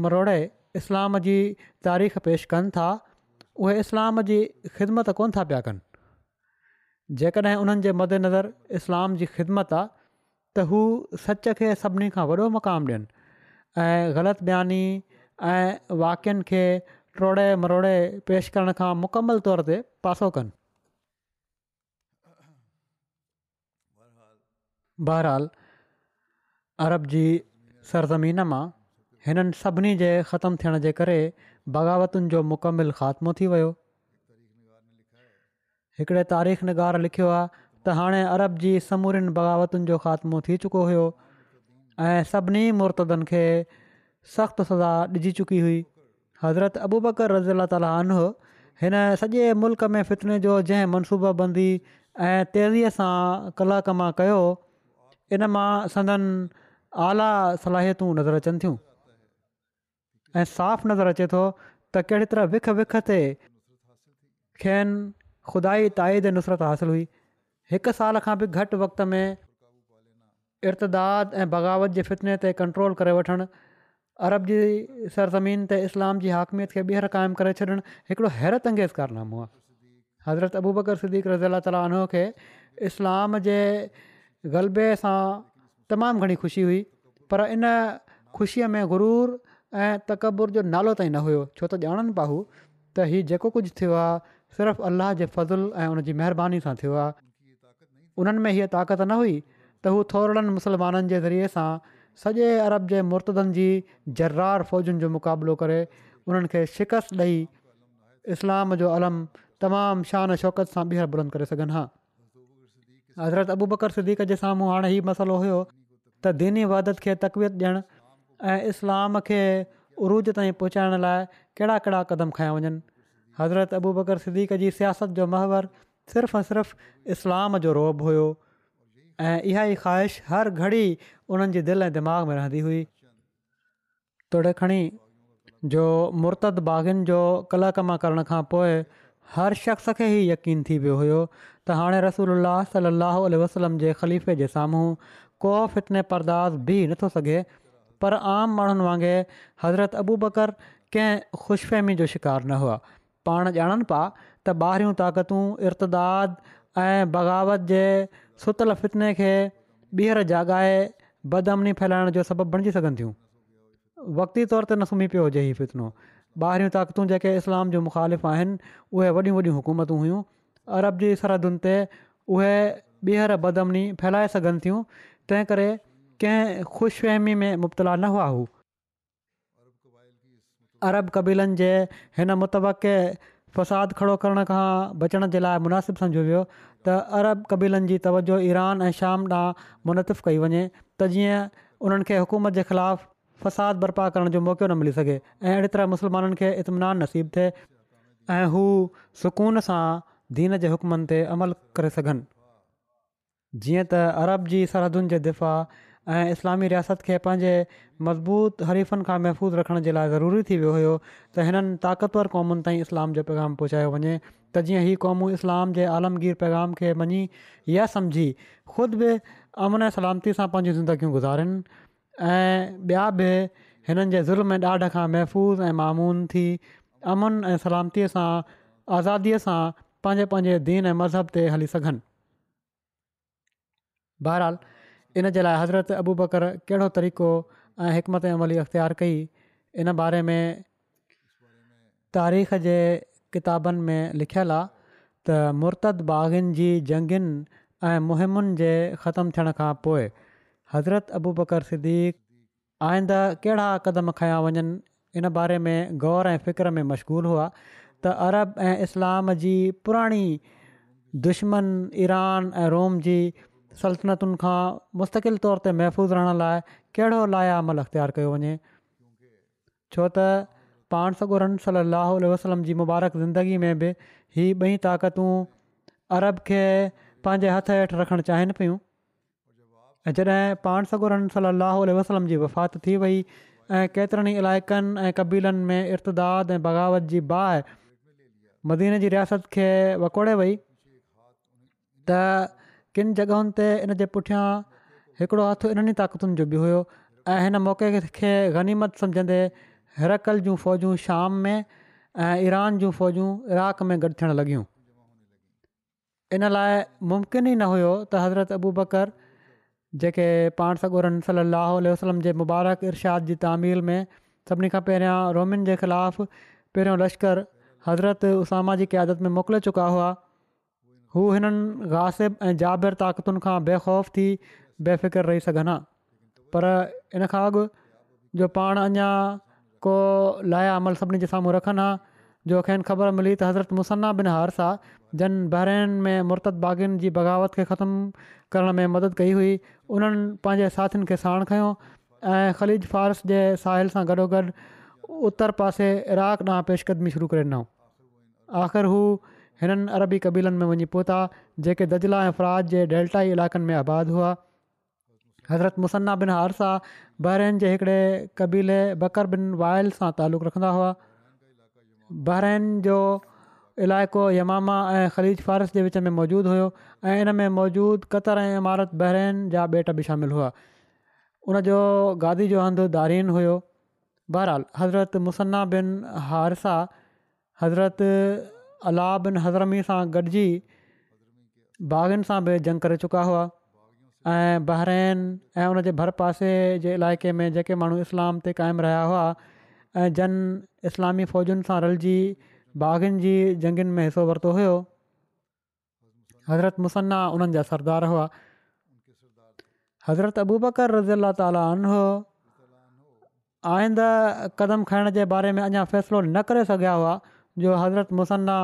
मरोड़े इस्लाम जी तारीख़ पेश कनि था उहे इस्लाम जी ख़िदमत कोन था पिया कनि जेकॾहिं उन्हनि जे मदेनज़रु इस्लाम जी ख़िदमत आहे त हू सच खे सभिनी खां वॾो मक़ाम ॾियनि ऐं ग़लति ॿानी ऐं वाक्यनि खे ट्रोड़े मरोड़े पेश करण खां मुकमल तौर ते पासो कनि बहरहाल अरब जी सरज़मीन मां हिननि सभिनी जे ख़तमु थियण जे करे बग़ावतुनि जो मुकमिल ख़ात्मो थी वियो हिकिड़े तारीख़ निगार लिखियो आहे त हाणे अरब जी समूरनि बग़ावतुनि जो ख़ात्मो थी चुको हुयो ऐं सभिनी मुर्तदनि खे सख़्तु सज़ा ॾिजी चुकी हुई हज़रत अबूबकर रज़ी अला तालीन हिन सॼे मुल्क में फितने जो जंहिं मनसूबाबंदी ऐं तेज़ीअ सां कला कमा कयो इन मां संदनि आला सलाहियतूं नज़र अचनि थियूं ऐं साफ़ु नज़रि अचे थो त कहिड़े तरह विख विख ते खयनि ख़ुदााई ताईद नुसरत हासिलु हुई हिकु साल खां बि घटि वक़्त में इर्तदाद ऐं बग़ावत जे फितने ते कंट्रोल करे वठणु अरब जी सरज़मीन ते इस्लाम जी हाकमियत खे ॿीहर क़ाइमु करे छॾणु हिकिड़ो हैरत अंगेज़ कारनामो आहे हज़रत अबूबकर सदीक़ रज़ी अला तालो खे इस्लाम जे ग़लबे सां तमामु घणी ख़ुशी हुई पर इन ख़ुशीअ में गुरूर ऐं तकबुर जो नालो ताईं न हुयो छो त ॼाणनि पाहू त हीउ जेको कुझु थियो आहे सिर्फ़ु अलाह जे फ़ज़ुलु ऐं उनजी महिरबानी सां थियो आहे उन्हनि में हीअ ताक़त न हुई त हू थोरनि मुस्लमाननि जे ज़रिए सां सॼे अरब जे मुर्तदनि जी जर्रार फ़ौजुनि जो मुक़ाबिलो करे उन्हनि खे शिकस्त ॾेई इस्लाम जो अलम तमामु शान शौक़त सां ॿीहर बुलंद करे सघनि हा हज़रत अबू बकर सिद्दीक़ जे साम्हूं हाणे हीउ मसिलो हुयो त दीनी वदत खे तकवियत ॾियणु ऐं इस्लाम खे उरूज ताईं पहुचाइण लाइ कहिड़ा कहिड़ा क़दम खया वञनि हज़रत अबू बकर सिदीक जी सियासत जो महवर सिर्फ़ु ऐं सिर्फ़ु इस्लाम जो रोब हुयो ऐं इहा ई ख़्वाहिश हर घड़ी उन्हनि जी दिलि ऐं दिमाग़ में रहंदी हुई थोरे खणी जो मुर्तद बाग़िन जो कल कमा करण खां पोइ हर शख़्स खे ई यकीन थी वियो हुयो त हाणे रसूल सलाहु वसलम जे ख़लीफ़े जे साम्हूं क़ौफ़ितने परदास बि नथो सघे पर आम माण्हुनि वांगुरु हज़रत अबू बकर कंहिं ख़ुशफ़हमी जो न हुआ पाण ॼाणनि पिया त ॿाहिरियूं ताक़तूं इर्तदाद, ऐं बग़ावत जे सुतल फितने खे ॿीहर जाॻाए बदमनी फैलाइण जो सबबु बणिजी सघनि थियूं वक़्ती तौर ते न सुम्ही पियो हुजे हीउ फितनो ॿाहिरियूं ताक़तूं जेके इस्लाम जो मुखालिफ़ आहिनि उहे वॾियूं वॾियूं हुकूमतूं हुयूं अरब जी सरहदुनि ते उहे ॿीहर बदमनी फैलाए सघनि थियूं तंहिं करे कंहिं ख़ुशफ़हमी में मुबतला न हुआ हू अरब कबीलनि जे हिन मुत फ़साद खड़ो करण खां बचण जे लाइ मुनासिबु सम्झो वियो त अरब कबीलनि जी तवजो ईरान ऐं शाम मुनतिफ़ु कई वञे त जीअं उन्हनि खे हुकूमत जे ख़िलाफ़ु फ़साद बर्पा करण जो मौक़ो न मिली सघे ऐं अहिड़ी तरह मुस्लमाननि खे इतमिनानु नसीबु थिए ऐं हू सुकून सां दीन जे हुकमनि ते अमल करे सघनि जीअं त अरब जी सरहदुनि जे दिफ़ा ऐं इस्लामी रियासत खे पंहिंजे मज़बूत हरीफ़नि खां महफ़ूज़ रखण जे लाइ ज़रूरी थी वियो हुयो त हिननि ताक़तवर क़ौमुनि ताईं इस्लाम जो पैगाम पहुचायो वञे त जीअं हीअ क़ौमूं इस्लाम जे आलमगीर पैगाम खे मञी या सम्झी ख़ुदि बि अमन ऐं सलामती सां पंहिंजियूं ज़िंदगियूं गुज़ारिन ऐं ॿिया बि हिननि जे ज़ुल्म में ॾाढ खां महफ़ूज़ ऐं मामून थी अमन ऐं सलामतीअ सां आज़ादीअ सां पंहिंजे पंहिंजे दीन ऐं मज़हब ते हली सघनि बहरहाल इन जे लाइ हज़रत अबू बकर कहिड़ो तरीक़ो ऐं हिकमत अमली अख़्तियार कई इन बारे में तारीख़ जे किताबनि में लिखियलु आहे त मुर्त बागनि जी जंगियुनि ऐं मुहिमुनि जे ख़तमु थियण खां पोइ हज़रत अबू बकर सिद्दीक़ आईंदा कहिड़ा क़दम खयां वञनि इन बारे में ग़ौर ऐं फ़िक्र में मशगूल हुआ त अरब ऐं इस्लाम जी पुराणी दुश्मन ईरान ऐं रोम जी सल्तनतुनि खां मुस्तक़िल तौर ते महफ़ूज़ रहण लाइ कहिड़ो लाया अमल अख़्तियारु कयो वञे छो त पाण सॻोरम सलाहु उल वसलम जी मुबारक ज़िंदगी में बि हीअ ॿई ताक़तूं अरब खे पंहिंजे हथ हेठि रखणु चाहिनि पियूं ऐं जॾहिं पाण सॻोरन सलाहु वसलम जी वफ़ात थी वई ऐं केतिरनि ई इलाइक़नि ऐं कबीलनि में इर्तदाद ऐं बग़ावत जी बाहि मदीने जी रियासत खे वकोड़े वई त किन जॻहियुनि ते इन जे पुठियां हिकिड़ो हथु इन्हनि ताक़तुनि जो बि हुयो ऐं हिन मौक़े खे ग़नीमत सम्झंदे हिरकल जूं फ़ौजूं शाम में ऐं ईरान जूं फ़ौजूं इराक में गॾु थियणु लॻियूं इन लाइ मुमकिन ई न हुयो त हज़रत अबू बकर जेके पाणसरन सली वसलम जे मुबारक इरशाद जी तामीर में सभिनी खां पहिरियां रोमिन जे ख़िलाफ़ु पहिरियों लश्कर हज़रत उसामा जी क़यादत में मोकिले चुका हुआ हू हिननि गासिबु ऐं जाबिर ताक़तुनि खां बे ख़ौफ़ थी बेफ़िकिर रही सघनि हा पर इन खां अॻु जो पाण अञा को लाया अमल सभिनी जे साम्हूं रखनि हा जो खे ख़बर मिली त हज़रत मुसना बिन हारसा जन बहिर में मुर्त बागिन जी बग़ावत खे ख़तमु करण में मदद कई हुई उन्हनि पंहिंजे साथियुनि खे साण खयो ऐं ख़लीज फॉरस जे साहिल सां गॾोगॾु उत्तर पासे इराक ॾांहुं पेशकदमी शुरू करे ॾिनऊं आख़िर हू हिननि अरबी कबीलनि में वञी पहुता जेके दजला ऐं फराज जे डेल्टाई इलाइक़नि में आबाद हुआ हज़रत मुसन्ना बिन हारसा बहरन जे हिकिड़े क़बीले बिन वायल सां तालुक़ रखंदा हुआ बहरैन जो इलाइक़ो यमामा ऐं ख़लीज फारस जे विच में मौजूदु हुयो ऐं हिन में मौजूदु क़तर ऐं इमारत बहर जा बेट बि शामिलु हुआ उन जो गादी जो हंधु दारीन हुयो बहरहाल हज़रत मुसन्ना बिन हारसा हज़रत अला बिन हज़रमी सां गॾिजी बागनि सां बि जंग करे चुका हुआ ऐं बहरैन ऐं उनजे भर पासे जे इलाइक़े में जेके माण्हू इस्लाम ते क़ाइमु रहिया हुआ ऐं जन इस्लामी फ़ौजियुनि सां रलजी बागनि जी जंगुनि में हिसो वरितो हुयो हज़रत मुसना उन्हनि जा सरदार हुआ हज़रत अबूबकर रज़ी अला तालीन हुओ आईंद क़दम खाइण जे बारे में अञा फ़ैसिलो न करे सघिया हुआ जो हज़रत मुसना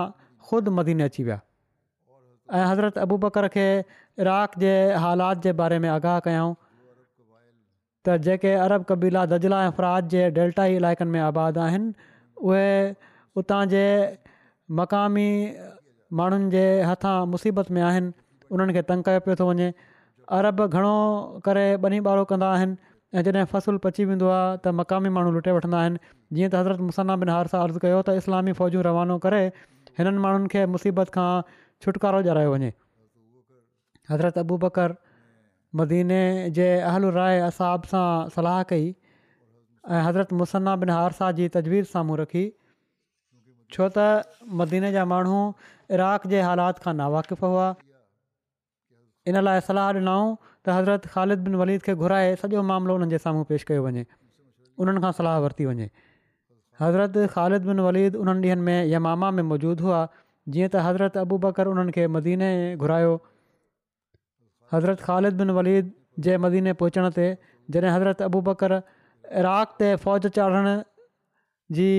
ख़ुदि मदीने अची विया ऐं हज़रत अबूबकर खे इराक़ जे हालात जे बारे में आगाह कयऊं त जेके अरब कबीला दज़ला ऐं फरात जे डेल्टाई इलाइक़नि में आबाद आहिनि उहे उतां जे मक़ामी माण्हुनि जे हथां मुसीबत में आहिनि उन्हनि खे तंग कयो पियो थो वञे अरब घणो करे ॿ न कंदा आहिनि ऐं जॾहिं फ़सुलु पची वेंदो आहे त मक़ामी माण्हू लूटे वठंदा आहिनि जीअं त हज़रत मुसना बिन हारसा अर्ज़ु कयो त इस्लामी फ़ौजूं रवानो करे हिननि माण्हुनि खे मुसीबत खां छुटकारो ॼारायो वञे हज़रत अबू बकर मदीने जे अहल राय असाब सां सलाहु कई ऐं हज़रत मुसना बिन हारसा जी तजवीज़ साम्हूं रखी छो त मदीने जा माण्हू इराक़ जे हालात खां नावाकिफ़ हुआ इन लाइ सलाहु ॾिनऊं त हज़रत ख़ालिद बिन वलीद खे घुराए सॼो मामिलो उन्हनि जे साम्हूं पेश कयो वञे उन्हनि खां सलाहु वरिती वञे हज़रत ख़ालिद बिन वलीद उन्हनि ॾींहंनि में यमामा में मौजूदु हुआ जीअं त हज़रत अबू बकरु उन्हनि खे मदीने घुरायो हज़रत ख़ालिद बिन वलीद जे मदीने पहुचण ते जॾहिं हज़रत अबू बकर इराक़ ते फ़ौज चाढ़ण जी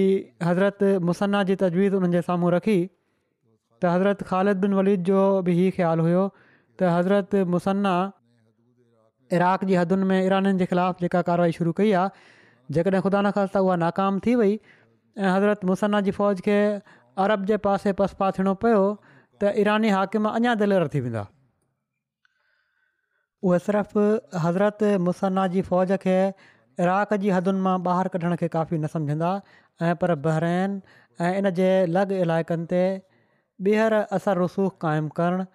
हज़रत मुसना जी तजवीज़ उन्हनि जे साम्हूं रखी त हज़रत ख़ालिद बिन वलीद जो बि इहो ख़्यालु हुयो त हज़रत मुसना इराक जी हदुनि में ईराननि जे ख़िलाफ़ु जेका कार्रवाई शुरू कई आहे जेकॾहिं ख़ुदा न ख़ासि त उहा नाकाम थी वई ऐं हज़रत मुसना जी फ़ौज खे अरब जे पासे पसपा थियणो पियो त ईरानी हाकिम अञा दिलर थी वेंदा उहे सिर्फ़ु हज़रत मुसना जी फ़ौज खे इराक जी हदुनि मां ॿाहिरि कढण खे काफ़ी न सम्झंदा ऐं पर बहिरैन ऐं इन जे लॻ इलाइक़नि ते ॿीहर असरु रसूख क़ाइमु करणु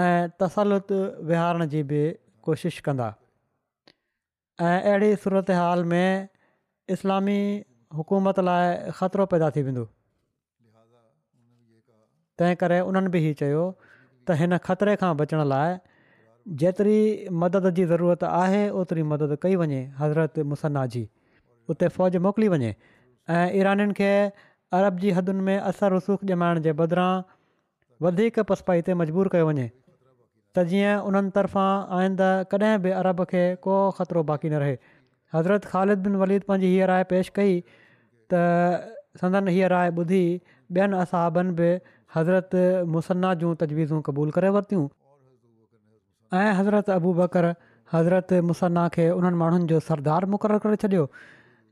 ऐं तसल्लत विहारण जी बि कोशिशि कंदा ऐं अहिड़ी सूरत हाल में इस्लामी हुकूमत लाइ ख़तरो पैदा थी वेंदो तंहिं करे उन्हनि बि इहो चयो त हिन ख़तरे खां बचण लाइ जेतिरी मदद जी ज़रूरत आहे ओतिरी मदद कई वञे हज़रत मुसन्ना जी उते फ़ौज मोकिली वञे ऐं ईरनि खे अरब जी हदुनि में असर रसूख ॼमाइण जे बदिरां वधीक पसपाई ते मजबूर कयो वञे त जीअं उन्हनि तरफ़ां आहिनि त कॾहिं बि अरब खे को ख़तरो बाक़ी न रहे हज़रत ख़ालिद बिन वलीद पंहिंजी हीअ राय पेशि कई त संदन हीअ राय ॿुधी ॿियनि असहाबनि बि हज़रत मुसना जूं तजवीज़ूं क़बूलु करे वरितियूं ऐं हज़रत अबू बकर हज़रत मुसना खे उन्हनि माण्हुनि जो सरदार मुक़ररु करे छॾियो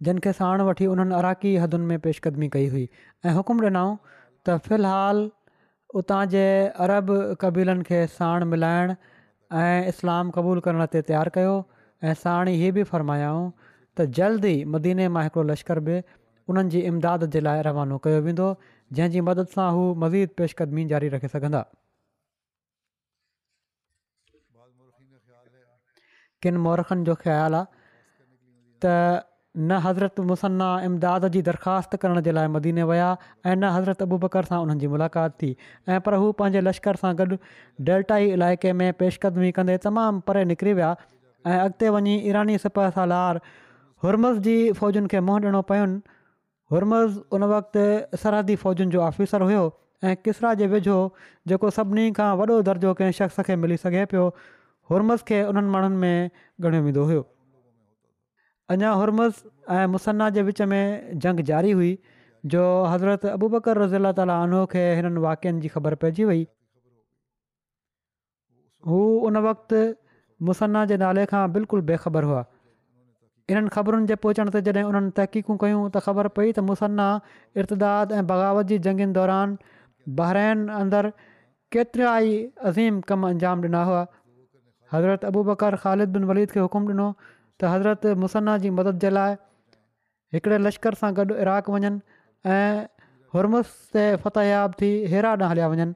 जिन खे साण वठी उन्हनि अराक़ी हदुनि में पेशकदमी कई हुई ऐं हुकुमु ॾिनऊं त फ़िलहालु उतां जे अरब कबीलनि खे साण मिलाइण ऐं इस्लाम क़बूल करण ते तयारु कयो ऐं साण इहे बि फरमायाऊं त जल्द ई मदीने मां हिकिड़ो लश्कर बि उन्हनि इमदाद जे लाइ रवानो कयो वेंदो जंहिं मदद सां हू मज़ीद पेशकदमी जारी रखे सघंदा किन मौरखनि जो ख़्यालु आहे न हज़रत मुसन्ना इमदाद जी दरख़्वास्त करण जे लाइ मदीने विया ऐं न हज़रत अबूबकर सां उन्हनि जी मुलाक़ात थी ऐं पर हू पंहिंजे लश्कर सां गॾु डेल्टाई इलाइक़े में पेशकदमी कंदे तमामु परे निकिरी विया ऐं अॻिते वञी ईरानी सिपह सां लार हुरमस जी फ़ौजुनि खे मुंहुं ॾिनो पियो हुर्मज़ उन वक़्तु सरहदी फ़ौजुनि जो ऑफिसर हुयो ऐं किसरा जे वेझो जेको सभिनी खां वॾो दर्जो कंहिं शख़्स खे मिली सघे पियो हुर्मस खे उन्हनि माण्हुनि में ॻणियो वेंदो हुयो अञा हुर्मस ऐं मुसन्ना जे विच में जंग जारी हुई जो हज़रत अबू बकर रज़ी अला तालो खे हिननि वाक्यनि जी ख़बर पइजी वई हू उन वक़्तु मुसन्ना जे नाले खां बिल्कुलु बेखबर हुआ इन्हनि ख़बरुनि जे पहुचण ते जॾहिं उन्हनि तहक़ीक़ूं कयूं त ख़बर पई त मुसन्ना इर्तदाद ऐं बग़ावत जी जंगुनि दौरान बहिराइन अंदरु केतिरा ई अज़ीम कम अंजाम ॾिना हुआ हज़रत अबू बकर ख़ालिद बिन वलीद खे हुकुम ॾिनो त हज़रत मुसना जी मदद जे लाइ हिकिड़े लश्कर सां गॾु इराक वञनि ऐं हुर्मुस ते फ़तह थी हेरा ॾांहुं हलिया वञनि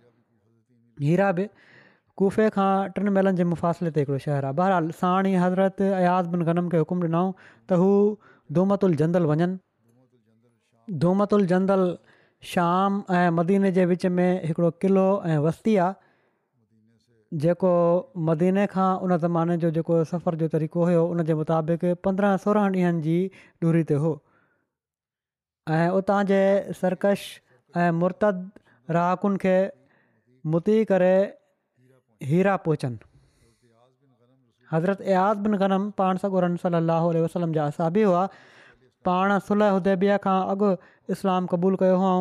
हीरा बि कुफे खां टिनि मेलनि जे मुफ़ासिले ते हिकिड़ो शहरु आहे बहरहाल साणी हज़रत अयाज़ बिन गनम खे हुकुम ॾिनऊं त हू दोमतु जंदल झंगल वञनि दोमतुल जंदल शाम ऐं मदीने जे विच में हिकिड़ो क़िलो ऐं वस्ती आहे जेको मदीने खां उन ज़माने जो जेको सफ़र जो तरीक़ो हुयो उन जे मुताबिक़ पंद्रहं सोरहं ॾींहंनि जी दूरी ते हो ऐं उतां जे सर्कश ऐं मुर्तद राकुनि खे मुती करे हीरा पहुचनि हज़रत एयाज़ बिन गनम पाण सां गन सली वसलम जा असाबी हुआ पाण सुलह उदेबिया खां अॻु इस्लाम क़बूलु कयो हुआ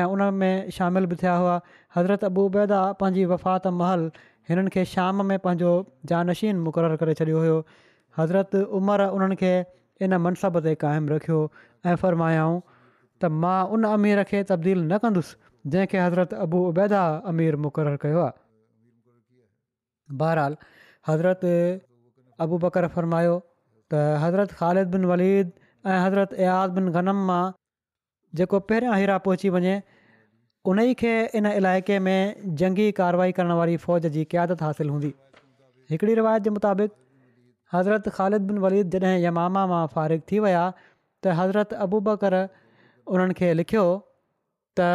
ऐं उन में शामिलु बि थिया हुआ हज़रत अबूबेदा पंहिंजी वफ़ात महल हिननि खे शाम में पंहिंजो जानशीन मुक़ररु करे छॾियो हुयो हज़रत उमर उन्हनि खे इन मनसब ते क़ाइमु रखियो ऐं फ़र्मायाऊं त मां उन अमीर खे तब्दील न कंदुसि जंहिंखे हज़रत अबू उबैदा अमीर मुक़ररु कयो आहे बहरहाल हज़रत अबू बकर फ़र्मायो त हज़रत ख़ालिद बिन वलीद ऐं हज़रत अयाज़ बिन गनम मां जेको पहिरियां हीरा पहुची वञे उन ई खे इन इलाइक़े में जंगी कारवाई करण वारी फ़ौज जी क़ियादत हासिलु हूंदी हिकिड़ी रिवायत जे मुताबिक़ हज़रत ख़ालिद बिन वलीद जॾहिं यमामा मां फारिग़ थी विया त हज़रत अबूबकर उन्हनि खे लिखियो त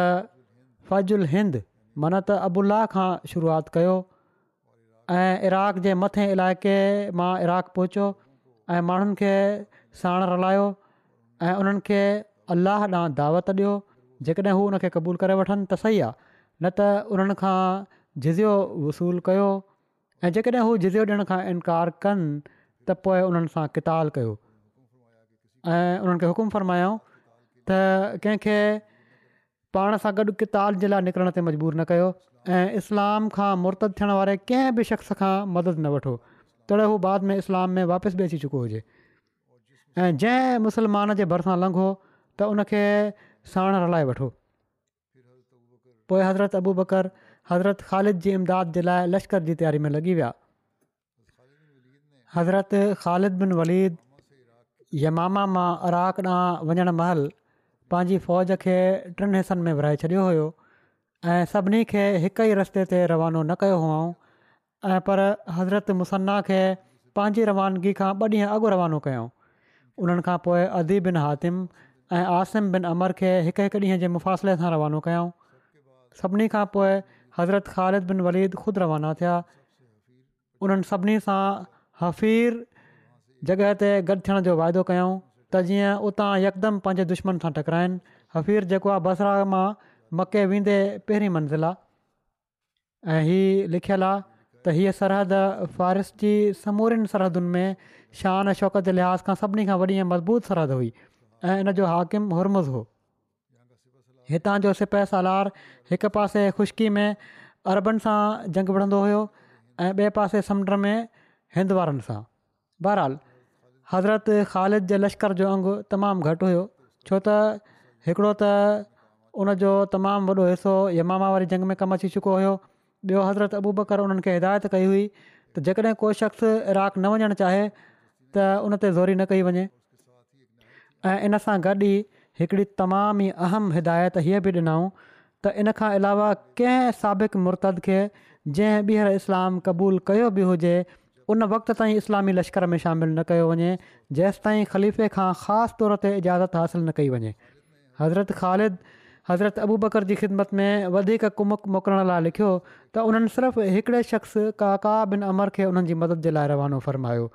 फ़जुल हिंद मनत अबुल्लाह खां शुरूआति कयो ऐं इराक़ जे मथे इलाइक़े मां इराक़ पहुचो ऐं माण्हुनि खे साण रलायो ऐं उन्हनि खे अलाह ॾांहुं दावत ॾियो जेकॾहिं हू उनखे क़बूलु करे वठनि त सही आहे न त उन्हनि खां जिज़ियो वसूलु कयो ऐं जेकॾहिं हू जियो ॾियण खां इनकार कनि त पोइ उन्हनि सां किताल कयो ऐं उन्हनि खे हुकुम फरमायाऊं त कंहिंखे पाण सां गॾु किताल जे लाइ निकिरण ते मजबूरु न कयो ऐं इस्लाम खां मुर्तु थियण वारे कंहिं बि शख़्स खां मदद न वठो तॾहिं हू बाद में इस्लाम में वापसि बि अची चुको हुजे ऐं जंहिं मुसलमान जे भरिसां लंघो त उनखे साण हलाए वठो पोइ हज़रत अबू बकर हज़रत ख़ालिद जी इमदाद जे लाइ लश्कर जी तयारी में लॻी विया हज़रत ख़ालिद बिन वलीद यमामा मां अराक ॾांहुं वञणु महल पंहिंजी फ़ौज खे टिनि हिसनि में विराए छॾियो हुयो ऐं सभिनी खे हिक ई रस्ते ते रवानो न कयो हुओ ऐं पर हज़रत मुसन्ना खे पंहिंजी रवानगी खां ॿ ॾींहं अॻु रवानो कयऊं उन्हनि खां पोइ अदी बिन हातिम ऐं आसिम बिन अमर खे हिकु हिकु ॾींहं जे मुफ़ासिले सां रवानो कयऊं सभिनी खां पोइ हज़रत ख़ालिद बिन वलीद ख़ुदि रवाना थिया उन्हनि सभिनी सां हफ़ीर जॻह ते गॾु थियण जो वाइदो कयऊं त जीअं उतां यकदमि पंहिंजे दुश्मन सां टकराइनि हफ़ीर जेको आहे बसरा मां मके वेंदे पहिरीं मंज़िल आहे ऐं हीउ लिखियलु आहे त हीअ सरहद फॉरिस जी समूरनि सरहदुनि में शान शौक़त जे लिहाज़ खां सभिनी खां वॾी ऐं मज़बूत सरहद हुई ऐं इन जो हाकिमु हुरमुज़ हो हितां जो सिपाह सालार हिकु पासे ख़ुशकी में अरबनि सां जंग विढ़ंदो हुयो ऐं ॿिए पासे समुंड में हिंद वारनि सां बहरहाल हज़रत ख़ालिद जे लश्कर जो अंगु तमामु घटि हुयो छो त हिकिड़ो त उनजो तमामु वॾो हिसो यमामा वारी जंग में कमु अची चुको हुयो ॿियो हज़रत अबूबकर उन्हनि खे हिदायत कई हुई त जेकॾहिं को शख़्स इराक न वञणु चाहे त उन ज़ोरी न कई वञे ऐं इन सां गॾु ई हिकिड़ी तमामु ई अहम हिदायत हीअ बि ॾिनऊं त इन खां अलावा कंहिं साबिक़ु मुर्तद खे जंहिं ॿीहर इस्लाम क़बूलु कयो बि हुजे उन वक़्त ताईं इस्लामी लश्कर में शामिलु न कयो वञे जेसिताईं ख़लीफ़े खां ख़ासि तौर ते इजाज़त हासिलु न कई वञे हज़रत ख़ालिद हज़रत अबू बकर जी ख़िदमत में वधीक कुमुक मोकिलण लाइ लिखियो त उन्हनि सिर्फ़ु हिकड़े शख़्स काका बिन अमर खे उन्हनि मदद जे लाइ रवानो फ़रमायो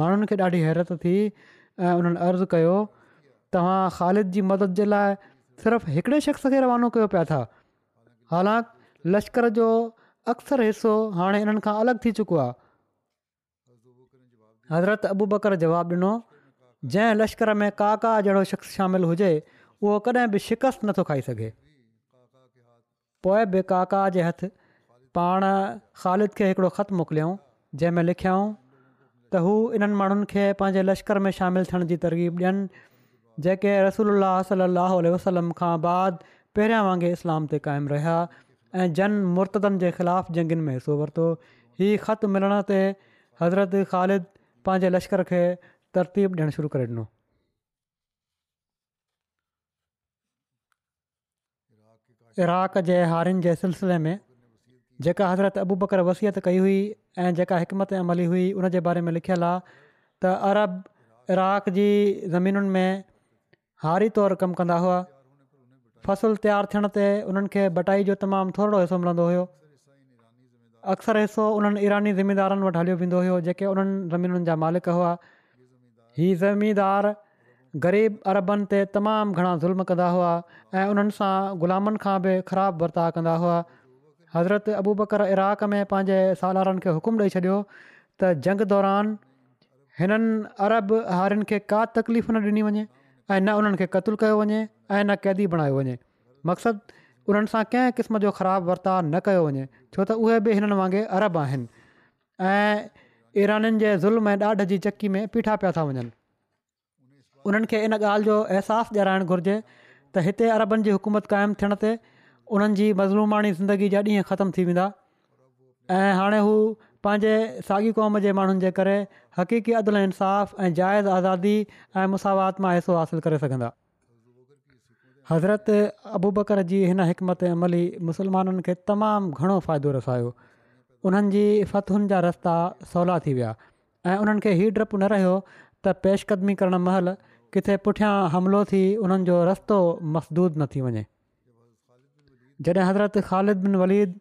माण्हुनि खे ॾाढी हैरत थी ऐं उन्हनि अर्ज़ु कयो तव्हां ख़ालिद जी मदद जे लाइ सिर्फ़ु हिकिड़े शख़्स खे रवानो कयो पिया था हालांकि लश्कर जो अक्सर हिसो हाणे इन्हनि खां अलॻि थी चुको आहे हज़रत अबू बकर जवाबु ॾिनो जंहिं लश्कर में काका जहिड़ो शख़्स शामिलु हुजे उहो कॾहिं बि शिकस्तु नथो खाई सघे पोइ बि काका जे हथ पाण ख़ालिद खे हिकिड़ो ख़तु मोकिलियऊं जंहिं में त हू इन्हनि माण्हुनि लश्कर में शामिलु थियण जी तरक़ीब ॾियनि जेके रसूल अलाह वसलम खां बाद पहिरियां वांगुरु इस्लाम ते क़ाइमु रहिया ऐं जन मुर्तददनि जे ख़िलाफ़ु जंगनि में हिसो वरितो हीउ ख़तु मिलण ते हज़रत ख़ालिद पंहिंजे लश्कर खे तरतीब ॾियणु शुरू करे ॾिनो इराक जे हारियुनि जे सिलसिले में जेका हज़रत अबू बकर वसियत कई हुई ऐं जेका हिकमत अमली हुई उन जे बारे में लिखियलु आहे त अरब इराक जी ज़मीनुनि में हारी तौरु कमु कंदा हुआ फ़सुलु तयारु थियण ते उन्हनि खे बटाई जो तमामु थोरो हिसो मिलंदो हुयो अक्सर हिसो उन्हनि ईरानी ज़िमीदारनि वटि हलियो वेंदो हुयो जेके उन्हनि ज़मीनुनि जा मालिक हुआ हीअ ज़मीदारु ग़रीब अरबनि ते तमामु घणा ज़ुल्म कंदा हुआ ऐं उन्हनि सां ग़ुलामनि खां बि ख़राबु वर्ताव कंदा हुआ हज़रत अबू बकर इराक में पंहिंजे सालारनि खे हुकुम ॾेई छॾियो त जंग दौरान हिननि अरब हारियुनि खे का तकलीफ़ न ॾिनी वञे ऐं न उन्हनि खे क़तलु कयो वञे ऐं न क़ैदी बणायो वञे मक़सदु उन्हनि सां कंहिं क़िस्म जो ख़राबु वर्ताव न कयो वञे छो त उहे बि हिननि वांगुरु अरब आहिनि ऐं ईराननि जे ज़ुल्म ऐं ॾाढ जी चक्की में पीठा पिया था वञनि उन्हनि खे इन ॻाल्हि जो अहसासु ॾियाराइणु घुरिजे त हिते अरबनि जी हुकूमत क़ाइमु थियण ते उन्हनि जी मज़लूमाणी ज़िंदगी जा ॾींहं ख़तमु थी वेंदा ऐं हाणे पंहिंजे साॻी क़ौम जे माण्हुनि जे करे हक़ीक़ी अदल इंसाफ़ ऐं जाइज़ आज़ादी ऐं मुसावात मां हिसो हासिलु करे सघंदा हज़रत अबूबकर जी हिन हिकमत अमली मुसलमाननि खे तमामु घणो फ़ाइदो रसायो उन्हनि जी फ़तहुनि जा रस्ता सवला थी विया ऐं उन्हनि खे डपु न रहियो त पेशकदमी करणु महल किथे पुठियां हमिलो थी उन्हनि जो रस्तो मसदूद न थी वञे जॾहिं हज़रत ख़ालिद बिन वलीद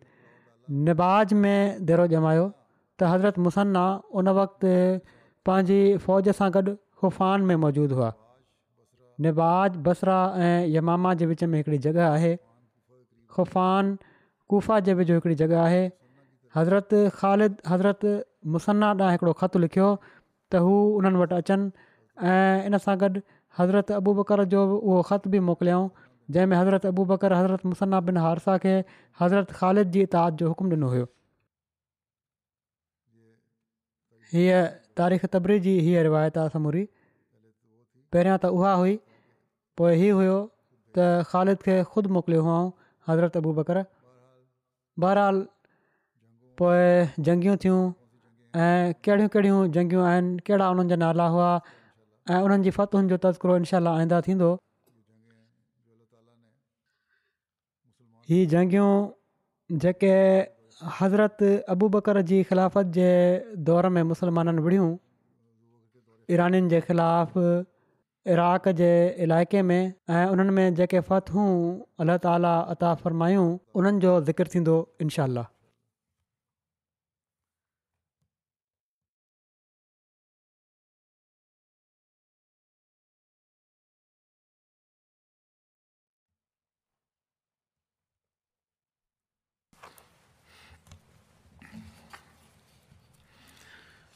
निबाज में देरो ॼमायो त हज़रत मुसन्ना उन वक़्ति पंहिंजी फ़ौज सां गॾु ख़ुफ़ान में मौजूदु हुआ निबाज बसरा ऐं यमामा जे विच में हिकिड़ी जॻह आहे ख़ुफ़ान कुफा जे वेझो हिकिड़ी जॻह आहे हज़रत ख़ालिद हज़रत मुसन्ना ॾांहुं हिकिड़ो ख़तु लिखियो त हू उन्हनि वटि अचनि ऐं इन सां गॾु हज़रत अबू बकर जो उहो ख़त बि मोकिलियऊं जंहिंमें हज़रत अबू बकर हज़रत मुसन्ना बिन हारसा खे हज़रत ख़ालिद जी इताद जो हुकुम ॾिनो हुयो हीअ तारीख़ तबरी जी हीअ रिवायत आहे समूरी पहिरियां त उहा हुई पोइ इहो हुयो त ख़ालिद खे ख़ुदि मोकिलियो हुओ हज़रत अबू बकर बहरहाल पोइ जंगियूं थियूं ऐं कहिड़ियूं कहिड़ियूं जंगियूं आहिनि कहिड़ा उन्हनि जा नाला हुआ ऐं उन्हनि जी जो तज़किरो इनशा आईंदा थींदो हीअ जंगियूं जेके हज़रत अबू बकर जी ख़िलाफ़त जे दौर में मुस्लमाननि विड़ियूं ईरानि जे ख़िलाफ़ इराक़ जे इलाइक़े में ऐं उन्हनि में जेके फ़तूं अल्ला ताला अता फ़रमायूं उन्हनि जो ज़िकिर थींदो इनशा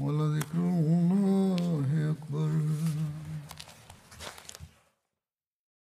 ولذكر الله أكبر